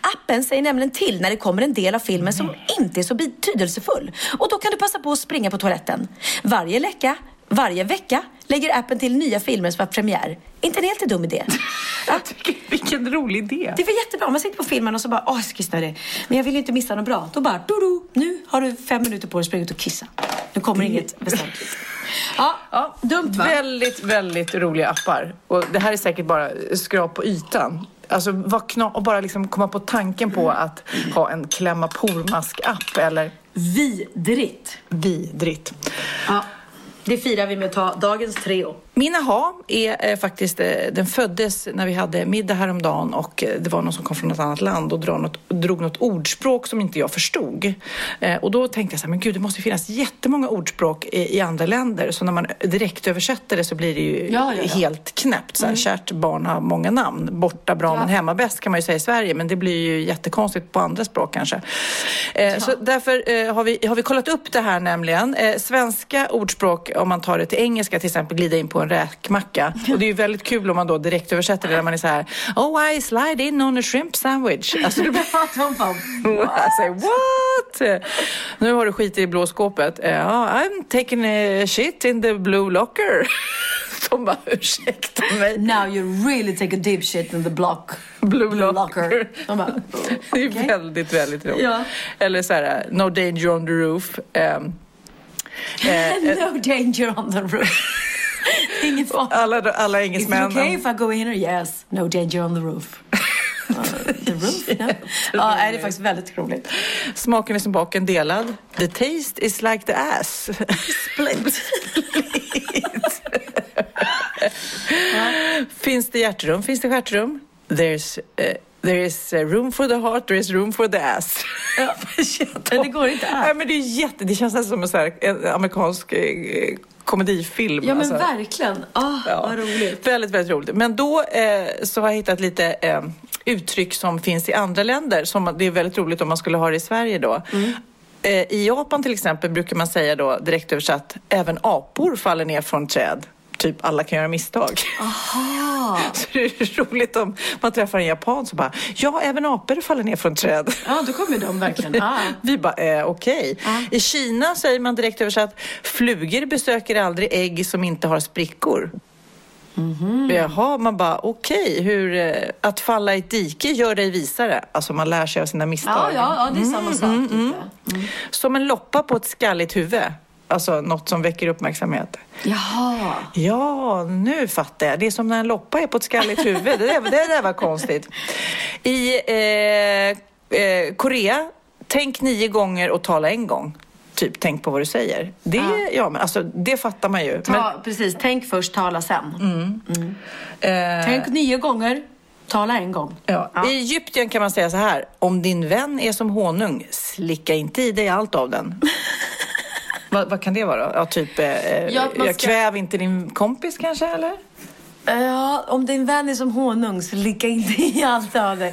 Appen säger nämligen till när det kommer en del av filmen som inte är så betydelsefull. Och då kan du passa på att springa på toaletten. Varje vecka, varje vecka lägger appen till nya filmer som har premiär. Inte en helt dum idé. Tycker, vilken rolig idé. Det var jättebra. Man sitter på filmen och så bara, åh jag ska kissa det. Men jag vill ju inte missa något bra. Då bara, do, nu har du fem minuter på dig att springa ut och kissa. Nu kommer inget väsentligt. Ja, Ja, dumt va? Väldigt, väldigt roliga appar. Och det här är säkert bara skrap på ytan. Alltså vad kna- och bara liksom komma på tanken på att ha en klämma pormask-app eller vidrigt. Vidrigt. Ja, det firar vi med att ta dagens Treo. Min aha är eh, faktiskt, eh, den föddes när vi hade middag häromdagen och eh, det var någon som kom från ett annat land och drog något, drog något ordspråk som inte jag förstod. Eh, och då tänkte jag så här, men gud det måste finnas jättemånga ordspråk i, i andra länder så när man direkt översätter det så blir det ju Ja, ja, ja. helt knäppt. Så här, Kärt barn har många namn. Borta bra men hemma bäst kan man ju säga i Sverige men det blir ju jättekonstigt på andra språk kanske. Eh, Så därför eh, har, vi, har vi kollat upp det här nämligen. Svenska ordspråk, om man tar det till engelska till exempel, glida in på en räkmacka. Och det är ju väldigt kul om man då direkt översätter det där man är så här Oh I slide in on a shrimp sandwich. Alltså det blir... De bara, säger what? Nu har du skit i blå skåpet. Ja, I'm taking a shit in the blue locker. De bara ursäkta mig. Now you really take a deep shit in the block. Blue, Blue locker. locker. De bara, Det är väldigt, väldigt roligt. Ja. Eller så här, no danger on the roof. Ehm, eh, no danger on the roof. Ingen fara. alla, alla Is it okay if I go in here? Yes. No danger on the roof. Uh, the roof? No. Ja, nej, det är faktiskt väldigt roligt. Smaken är som baken delad. The taste is like the ass. Split. Finns det hjärtrum? Finns det stjärtrum? There's, eh, there is eh, room for the heart, there is room for the ass. Ja. Det går inte Nej, alls. men det är jätte... Det känns nästan som en, så här, en amerikansk eh, komedifilm. Ja, men alltså. verkligen. Ah, Vad roligt. Väldigt, väldigt roligt. Men då eh, så har jag hittat lite eh, uttryck som finns i andra länder. Som det är väldigt roligt om man skulle ha det i Sverige då. Mm. Eh, I Japan till exempel brukar man säga då direkt översatt, även apor faller ner från träd. Typ alla kan göra misstag. Aha. Så det är roligt om man träffar en japan så bara, ja även apor faller ner från träd. Ja, då kommer de verkligen. Ah. Vi bara, eh, okej. I Kina säger man direkt översatt, flugor besöker aldrig ägg som inte har sprickor. Jaha, man bara okej, hur eh, att falla i ett dike gör dig visare. Alltså man lär sig av sina misstag. Ja, ja, ja, det är samma sak. mm, typ. Som en loppa på ett skalligt huvud. Alltså något som väcker uppmärksamhet. Jaha. Ja, nu fattar jag. Det är som när en loppa är på ett skalligt huvud. Det där, det där var konstigt. I eh, eh, Korea, tänk nio gånger och tala en gång. Typ, tänk på vad du säger. Det, ja. men alltså, det fattar man ju. Ta, Precis, tänk först, tala sen. Men, eh, Tänk nio gånger, tala en gång. Ja. I Egypten kan man säga så här. Om din vän är som honung, slicka inte i dig allt av den. vad, vad kan det vara? Ja, typ, eh, Ja, att man jag ska- kväv inte din kompis kanske, eller? Ja, om din vän är som honung så ligga inte i allt av det.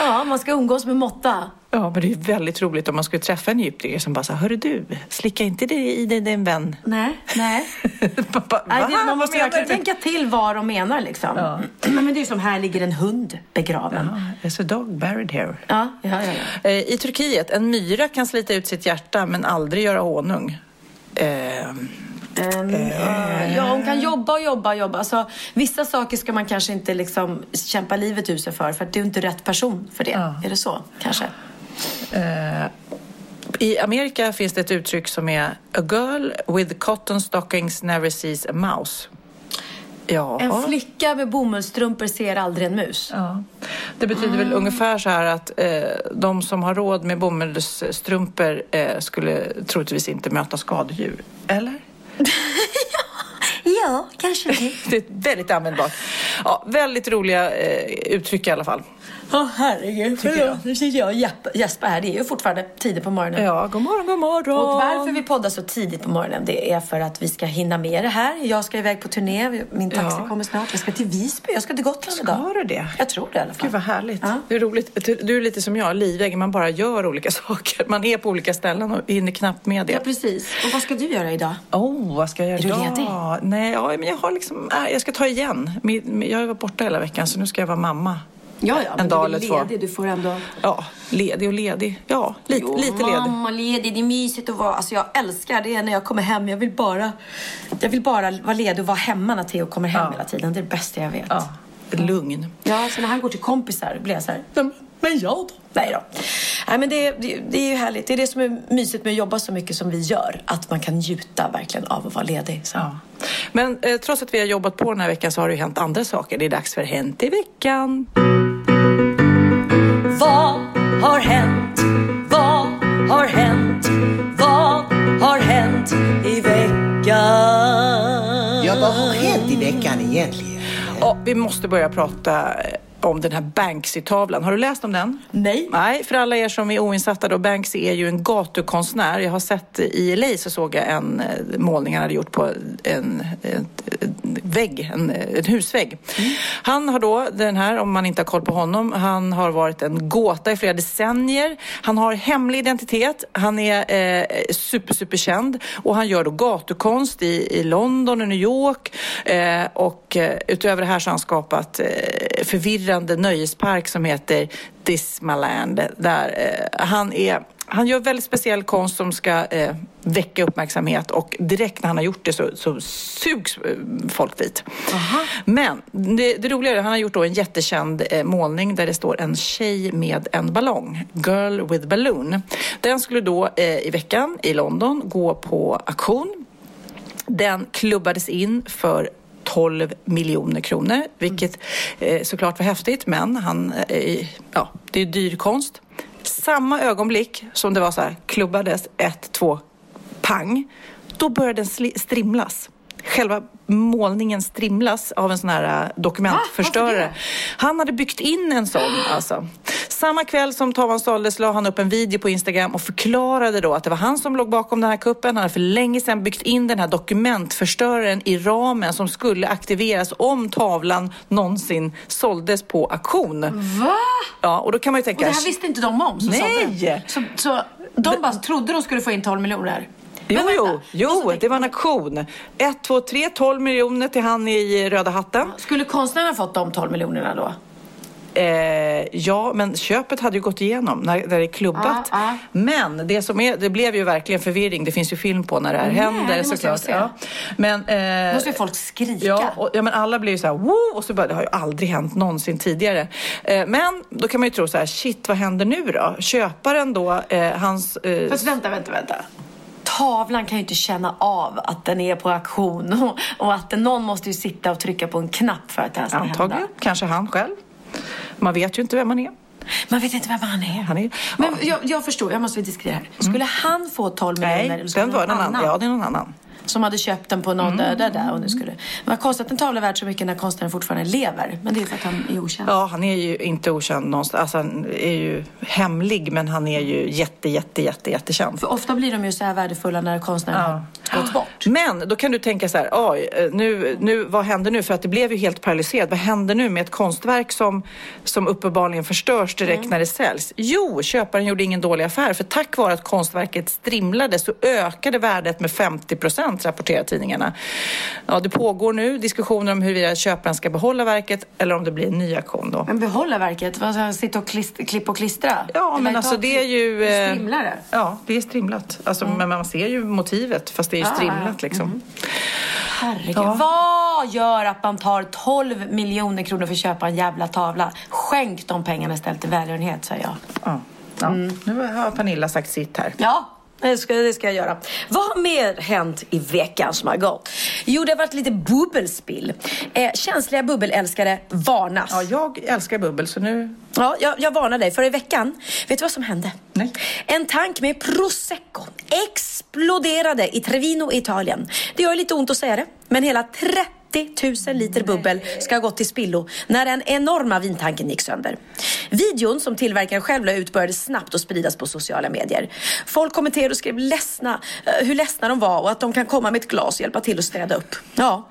Ja, man ska umgås med måtta. Ja, men det är ju väldigt roligt om man skulle träffa en egyptier som bara här, hörru du, slicka inte det i dig din vän. Nej, nej. Bara, Nej, "Va? det, man måste verkligen du?" tänka till vad de menar liksom. Men, men det är som här ligger en hund begraven. Ja, there's a dog buried here. Ja, ja, ja. ja. Eh, I Turkiet, en myra kan slita ut sitt hjärta men aldrig göra honung. Ehm, Ehm, ja, hon kan jobba och jobba och jobba. Alltså, vissa saker ska man kanske inte liksom kämpa livet ur sig för, för att du är inte rätt person för det. Ja. Är det så? Kanske? Eh, I Amerika finns det ett uttryck som är A girl with cotton stockings never sees a mouse. Ja. En flicka med bomullsstrumpor ser aldrig en mus. Ja. Det betyder väl ungefär så här att eh, de som har råd med bomullsstrumpor eh, skulle troligtvis inte möta skadedjur. Eller? Ja, kanske det. Det är väldigt användbart. Ja, väldigt roliga eh, uttryck i alla fall. Åh herregud, Tycker jag. förlåt. Nu sitter jag och Jesper här. Det är ju fortfarande tidigt på morgonen. Ja, god morgon, god morgon. Och varför vi poddar så tidigt på morgonen det är för att vi ska hinna med det här. Jag ska iväg på turné, min taxi Ja. kommer snart. Jag ska till Visby, jag ska till Gotland idag. Ska du det? Jag tror det i alla fall. Gud vad härligt. Ja. Det är roligt. Du är lite som jag, livrägg. Man bara gör olika saker. Man är på olika ställen och hinner knappt med det. Ja, precis. Och vad ska du göra idag? Oh, vad ska jag Är du göra ledig? idag? Nej, ja, men jag har liksom, äh, jag ska ta igen. Jag varit borta hela veckan så nu ska jag vara mamma. Ja, ja, En dag eller två. ledig. Du får ändå... Ja, ledig och ledig. Ja, lite, Jo, lite ledig. Mamma ledig, det är mysigt att vara. Alltså jag älskar det när jag kommer hem. Jag vill bara, jag vill bara vara ledig och vara hemma när Theo kommer hem Ja. hela tiden. Det är det bästa jag vet. Ja, lugn. Ja, så när han går till kompisar blir jag så här, men jag då? Nej då. Nej, men det, det, det är ju härligt. Det är det som är mysigt med att jobba så mycket som vi gör. Att man kan njuta verkligen av att vara ledig. Så. Ja. Men eh, trots att vi har jobbat på den här veckan så har det ju hänt andra saker. Det är dags för Hänt i veckan. Vad har hänt? Vad har hänt? Vad har hänt i veckan? Ja, vad har hänt i veckan egentligen? Ja, vi måste börja prata eh, om den här Banksy-tavlan. Har du läst om den? Nej. Nej, för alla er som är oinsatta då. Banksy är ju en gatukonstnär. Jag har sett i LA så såg jag en eh, målning han hade gjort på en, en, en vägg, en, en husvägg. Han har då, den här, om man inte har koll på honom, han har varit en gåta i flera decennier. Han har hemlig identitet, han är eh, super, superkänd och han gör då gatukonst i, i London och New York. Eh, och eh, utöver det här så har han skapat eh, förvirrande nöjespark som heter Dismaland. Där eh, han är han gör väldigt speciell konst som ska eh, väcka uppmärksamhet och direkt när han har gjort det så, så sugs eh, folk dit. Men det, det roliga är att han har gjort då en jättekänd eh, målning där det står en tjej med en ballong. Girl with balloon. Den skulle då eh, i veckan i London gå på auktion. Den klubbades in för 12 miljoner kronor, vilket eh, såklart var häftigt, men han, eh, ja, det är dyr konst. Samma ögonblick som det var så här, klubbades, ett, två, pang, då började den strimlas. Själva målningen strimlas av en sån här eh, dokumentförstörare. Han hade byggt in en sån alltså. Samma kväll som tavan såldes la han upp en video på Instagram och förklarade då att det var han som låg bakom den här kuppen. Han hade för länge sedan byggt in den här dokumentförstöraren i ramen som skulle aktiveras om tavlan någonsin såldes på auktion. Va? Ja, och då kan man ju Och tänka... det här visste inte de om? som Nej! Så, så de bara trodde de skulle få in 12 miljoner? Jo, jo, jo, det var en auktion. 1, 2, 3, 12 miljoner till han i röda hatten. Skulle konstnären ha fått de 12 miljonerna då? Eh, ja, men köpet hade ju gått igenom när, när det är klubbat. Ja, ja. Men det som är, det blev ju verkligen förvirring. Det finns ju film på när det här Nej, händer det såklart. Ja. Men, eh, måste ju folk skrika. Ja, och, ja, men alla blev ju så här, Woo! och så bara, det har ju aldrig hänt någonsin tidigare. Eh, men då kan man ju tro så här, shit, vad händer nu då? Köparen då, eh, hans... Eh, Fast vänta, vänta, vänta. Tavlan kan ju inte känna av att den är på auktion och, och att någon måste ju sitta och trycka på en knapp för att det här ska antagligen, hända. kanske han själv. Man vet ju inte vem han är. Man vet inte vem han är. Han är Men jag, jag förstår, jag måste diskutera här. Skulle han få 12 miljoner? Nej, eller skulle den var någon någon annan. Ja, det är någon annan. Som hade köpt den på någon där, där, där och nu skulle... Vad konstigt att en tavla är värd så mycket när konstnären fortfarande lever. Men det är för att han är okänd. Ja, han är ju inte okänd någonstans. Alltså, han är ju hemlig, men han är ju jätte, jätte, jätte, jättekänd. För ofta blir de ju så här värdefulla när konstnären har gått bort. Men då kan du tänka så här, oj, eh, nu, nu, vad händer nu? För att det blev ju helt paralyserat. Vad händer nu med ett konstverk som, som uppenbarligen förstörs direkt Mm. när det säljs? Jo, köparen gjorde ingen dålig affär. För tack vare att konstverket strimlade så ökade värdet med 50 procent, rapporterar tidningarna. Ja, det pågår nu diskussioner om huruvida köparen ska behålla verket eller om det blir en ny auktion då. Men behålla verket? Vad sitta och klist, klippa och klistra? Ja, men Eller alltså det är ju... eh, Strimlare? Ja, det är strimlat. Alltså, Men man ser ju motivet, fast det är ju Ah, strimlat liksom. Herregud. Ja. Vad gör att man tar 12 miljoner kronor för att köpa en jävla tavla? Skänk de pengarna istället till välgörenhet, säger jag. Ja. Ja. Nu har Pernilla sagt sitt här. Ja, det ska, det ska jag göra. Vad har mer hänt i veckan som har gått? Jo, det har varit lite bubbelspill. Eh, känsliga bubbelälskare varnas. Ja, jag älskar bubbel, så nu... Ja, jag, jag varnar dig. För i veckan, vet du vad som hände? Nej. En tank med prosecco exploderade i Trevino, Italien. Det gör lite ont att säga det, men hela 30 000 liter bubbel ska ha gått till spillo när den enorma vintanken gick sönder. Videon som tillverkaren själv la ut började snabbt att spridas på sociala medier. Folk kommenterade och skrev ledsna, eh, hur ledsna de var och att de kan komma med ett glas och hjälpa till att städa upp. Ja,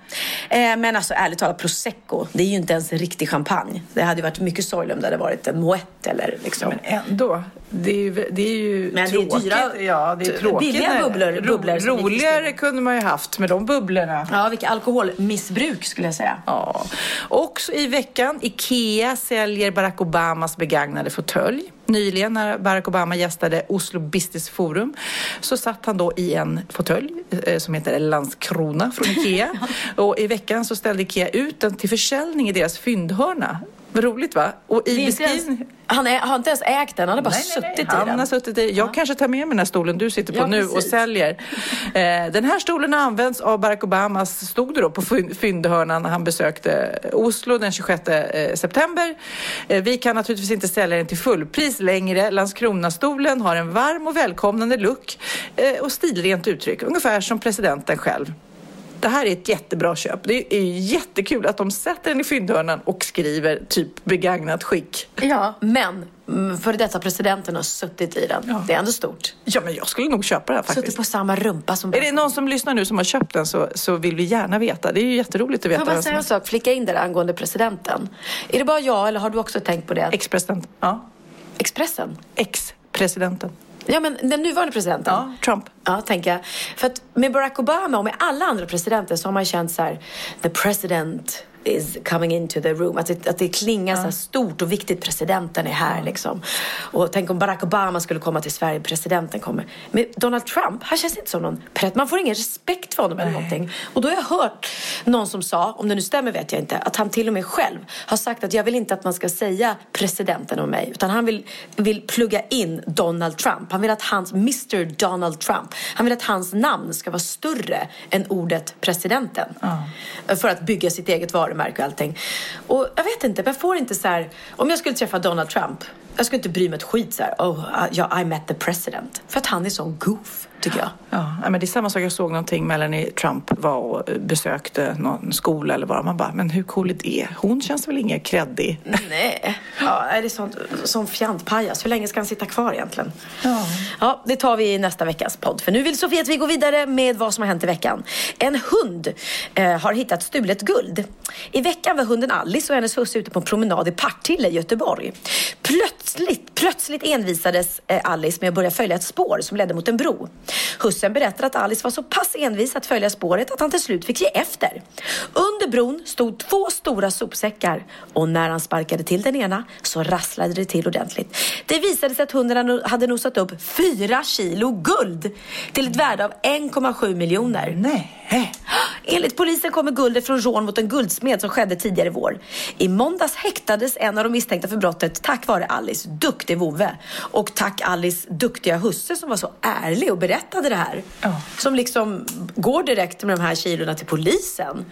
eh, men alltså ärligt talat, prosecco, det är ju inte ens riktig champagne. Det hade ju varit mycket sorgligt om det hade varit en moët eller liksom. Men ändå. Det är ju, det är ju Men det är tråkigt. dyra- ja, det är tråkigt. billiga bubblor- ro- bubblor Roligare kunde man ju haft med de bubblorna. Ja, vilket alkoholmissbruk skulle jag säga. Ja. Också i veckan, Ikea säljer Barack Obamas begagnade fåtölj. Nyligen när Barack Obama gästade Oslo Business Forum så satt han då i en fåtölj eh, som heter Landskrona från Ikea. Och i veckan så ställde Ikea ut den till försäljning i deras fyndhörna. Vad roligt va? Och i beskrivningen... han är, har inte ens ägt den, han har bara Nej, nej, nej. suttit i Han den. har suttit i, jag kanske tar med mig den här stolen du sitter på Ja, nu och precis. säljer. Eh, den här stolen har använts av Barack Obama, stod det då på fyn- fyndhörnan när han besökte Oslo den 26 eh, september. Eh, vi kan naturligtvis inte sälja den till fullpris längre. Landskronastolen har en varm och välkomnande look eh, och stilrent uttryck, ungefär som presidenten själv. Det här är ett jättebra köp. Det är jättekul att de sätter den i fyndhörnan och skriver typ begagnat skick. Ja, men mm, före detta presidenten har suttit i den. Det är ändå stort. Ja, men jag skulle nog köpa den faktiskt. Suttit på samma rumpa som Är det någon som lyssnar nu som har köpt den så, så vill vi gärna veta. Det är ju jätteroligt att veta. Får jag bara säga en sak, flika in det där angående presidenten. Är det bara jag eller har du också tänkt på det? Ex-president. Ja. Expressen? Ex-presidenten. Ja, men den nuvarande presidenten? Ja, Trump. Ja, tänker jag. För att med Barack Obama och med alla andra presidenter så har man känt så här, the president is coming into the room. Att det, att det klingar så här stort och viktigt, presidenten är här liksom. Och tänk om Barack Obama skulle komma till Sverige, presidenten kommer. Men Donald Trump, han känns inte som någon pret. Man får ingen respekt för honom eller någonting. Och då har jag hört någon som sa, om det nu stämmer vet jag inte, att han till och med själv har sagt att jag vill inte att man ska säga presidenten om mig. Utan han vill, vill plugga in Donald Trump. Han vill att hans Mr Donald Trump, han vill att hans namn ska vara större än ordet presidenten. För att bygga sitt eget varumärke och allting. Och jag vet inte, jag får inte så här, om jag skulle träffa Donald Trump, jag skulle inte bry mig ett skit så här, oh, yeah, I met the president. För att han är sån goof, tycker jag. Ja, men det är samma sak. Jag såg någonting. Melanie Trump var och besökte någon skola eller vad. Man bara, men hur cool är det? Hon känns väl ingen kreddig? Nej, ja, är det sånt, sån fjantpajas. Hur länge ska han sitta kvar egentligen? Ja. ja, det tar vi i nästa veckas podd. För nu vill Sofia att vi går vidare med vad som har hänt i veckan. En hund eh, har hittat stulet guld. I veckan var hunden Alice och hennes husse ute på en promenad i Partille i Göteborg. Plötsligt, plötsligt envisades eh, Alice med att börja följa ett spår som ledde mot en bro. Hussen berättar att Alice var så pass envis att följa spåret att han till slut fick ge efter. Under bron stod två stora sopsäckar och när han sparkade till den ena så rasslade det till ordentligt. Det visade sig att hunden hade nosat upp fyra kilo guld till ett värde av 1,7 miljoner. Nej. Enligt polisen kommer guldet från rån mot en guldsmed som skedde tidigare i vår. I måndags häktades en av de misstänkta för brottet tack vare Alice duktig vovve. Och tack Alice duktiga husse som var så ärlig och berättade det här. Som liksom går direkt med de här kilorna till polisen.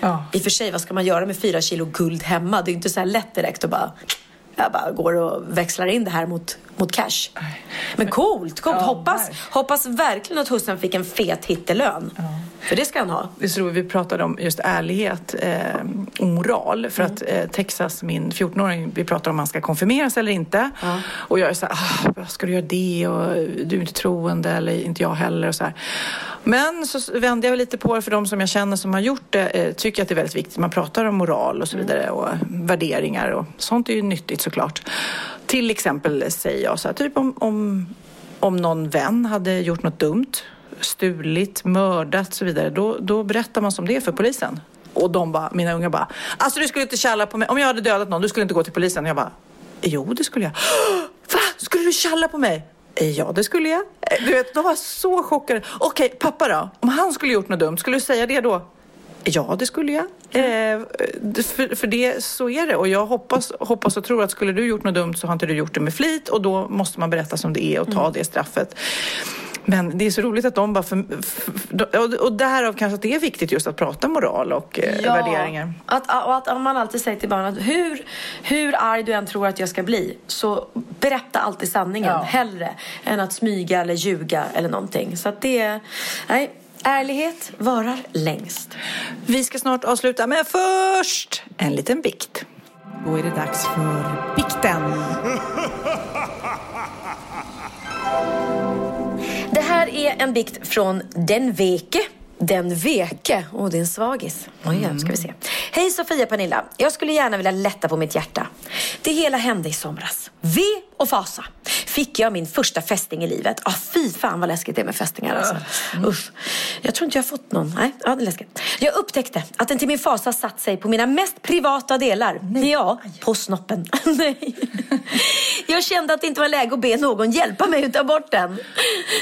Ja. I och för sig, vad ska man göra med fyra kilo guld hemma? Det är inte så här lätt direkt att bara jag bara går och växlar in det här mot, mot cash. Men coolt, coolt. Ja, hoppas, hoppas verkligen att hussen fick en fet hittelön. För det ska han ha. Det roligt, vi pratade om just ärlighet eh, och moral. För Mm. att eh, Texas, min 14-åring, vi pratar om han ska konfirmeras eller inte. Och jag är så här, ah, ska du göra det? Och du är inte troende eller inte jag heller. Och så här. Men så vände jag lite på det för de som jag känner som har gjort det. Eh, tycker att det är väldigt viktigt. Man pratar om moral och så vidare och värderingar och sånt är ju nyttigt såklart. Till exempel säger jag så här, typ om, om, om någon vän hade gjort något dumt stulit, mördat och så vidare, då, då berättar man som det är för polisen. Och de bara, mina unga bara, alltså du skulle inte tjalla på mig. Om jag hade dödat någon, du skulle inte gå till polisen. Jag bara, jo det skulle jag. Va? Skulle du tjalla på mig? Ja, det skulle jag. Du vet, de var så chockade. Okej, pappa då? Om han skulle gjort något dumt, skulle du säga det då? Ja, det skulle jag. Eh, för, för det, så är det. Och jag hoppas, hoppas och tror att skulle du gjort något dumt så har inte du gjort det med flit och då måste man berätta som det är och ta det straffet. Men det är så roligt att de bara... För, för, och, och därav kanske att det är viktigt just att prata moral och eh, värderingar. Att, och att man alltid säger till barnen att hur, hur arg du än tror att jag ska bli så berätta alltid sanningen Ja. hellre än att smyga eller ljuga eller någonting. Så att det... Nej, ärlighet varar längst. Vi ska snart avsluta, men först en liten bikt. Då är det dags för bikten. Det här är en bikt från Den Veke. Den Veke. Åh, det är en svagis. Oj, ja, ska vi se. Hej Sofia Pernilla. Jag skulle gärna vilja lätta på mitt hjärta. Det hela hände i somras. V och fasa. Fick jag min första fästing i livet. Ah, fy fan vad läskigt det är med fästingar alltså. Usch. Jag tror inte jag har fått någon. Nej, ja, det är läskigt. Jag upptäckte att den till min fasa satt sig på mina mest privata delar. Ja, på snoppen. Nej. Jag kände att det inte var läge att be någon hjälpa mig att ta bort den.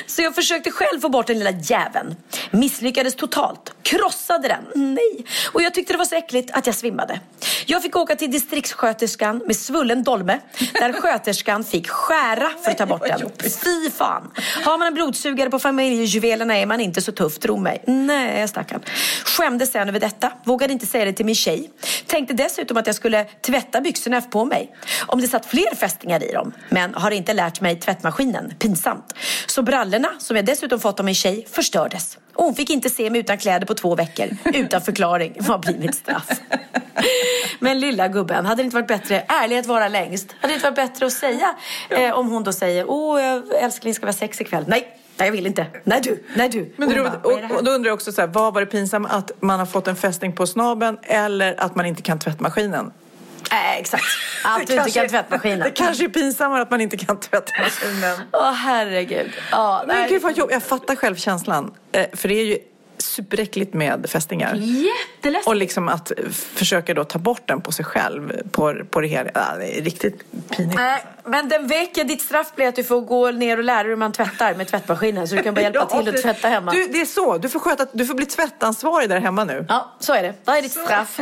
Så jag försökte själv få bort den lilla jäveln. Misslyckades totalt. Krossade den. Nej. Och jag tyckte det var så äckligt att jag svimmade. Jag fick åka till distriktssköterskan med svullen dolme där sköterskan fick skära för att ta bort den. Fy fan! Har man en blodsugare på familjejuvelerna är man inte så tuff, tro mig. Nej, stackarn. Skämdes sen över detta, vågade inte säga det till min tjej. Tänkte dessutom att jag skulle tvätta byxorna på mig. Om det satt fler fästingar i dem. Men har inte lärt mig tvättmaskinen. Pinsamt. Så brallorna, som jag dessutom fått av min tjej, förstördes. Och hon fick inte se mig utan kläder på två veckor. Utan förklaring. Vad blir mitt straff? Men lilla gubben, hade det inte varit bättre, ärlighet vara längst, hade det inte varit bättre att säga eh, om hon då säger, åh jag- älskling ska vi ha sex ikväll? Nej, nej jag vill inte. Nej du, nej du. Men du, hon bara, "Vad är det och, här?" och då undrar jag också så här, vad var det pinsamma? Att man har fått en fästing på snabeln eller att man inte kan tvättmaskinen? Nej, exakt. Allt du Det inte kan kanske- tvättmaskinen. Det kanske är pinsammare att man inte kan tvättmaskinen. Åh herregud. Ja, Men vad jobb. Jag fattar självkänslan. Eh, För det är ju superäckligt med fästingar. Jätteläskigt. Och liksom att försöka då ta bort den på sig själv. På, på det hela. Ja, det är riktigt pinigt. Nej, men den veckan ditt straff blir att du får gå ner och lära dig hur man tvättar med tvättmaskinen så du kan bara hjälpa Ja, till att det- tvätta hemma. Du, det är så. Du får, sköta, du får bli tvättansvarig där hemma nu. Ja, så är det. Vad är ditt straff?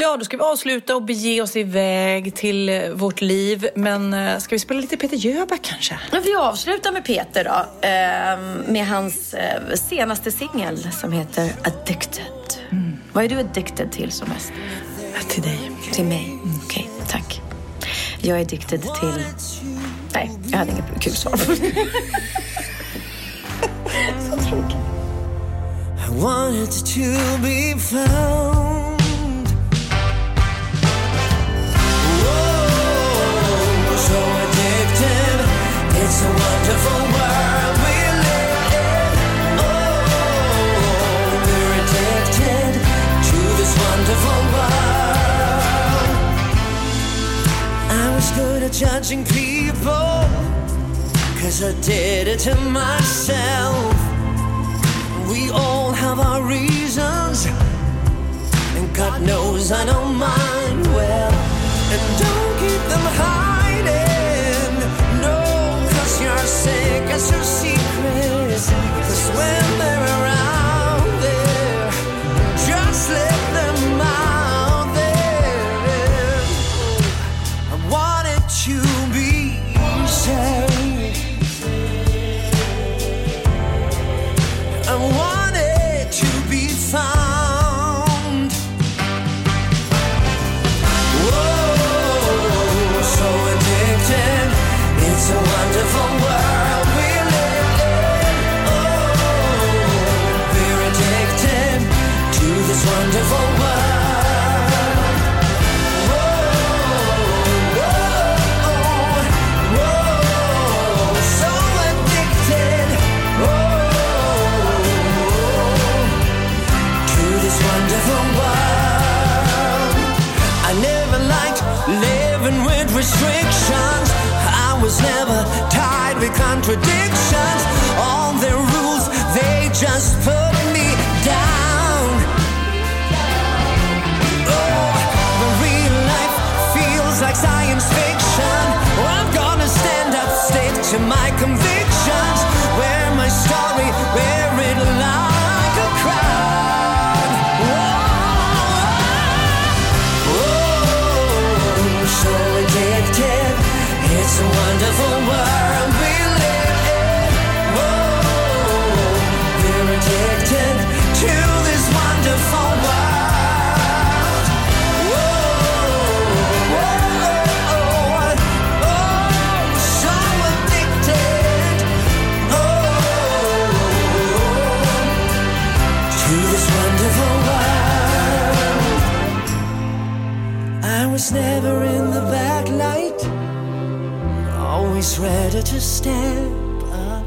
Ja, då ska vi avsluta och bege oss iväg till eh, vårt liv. Men eh, ska vi spela lite Peter Jöback kanske? Men vi avslutar med Peter då. ehm, med hans eh, senaste singel som heter Addicted. Vad är du addicted till som mest? Till dig. Till mig? Okej, tack. Jag är addicted till... Nej, jag hade inget kul svar. Så tråkigt. I wanted to be found. Judging people, cause I was good at judging people, 'cause I did it to myself. We all have our reasons, and God knows I know mine well. And don't keep them hiding, say, your secret cause when they're around. Never tied with contradictions. Always ready to step up.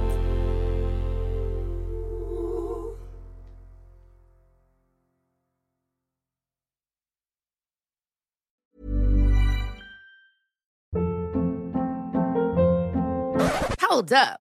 Hold up.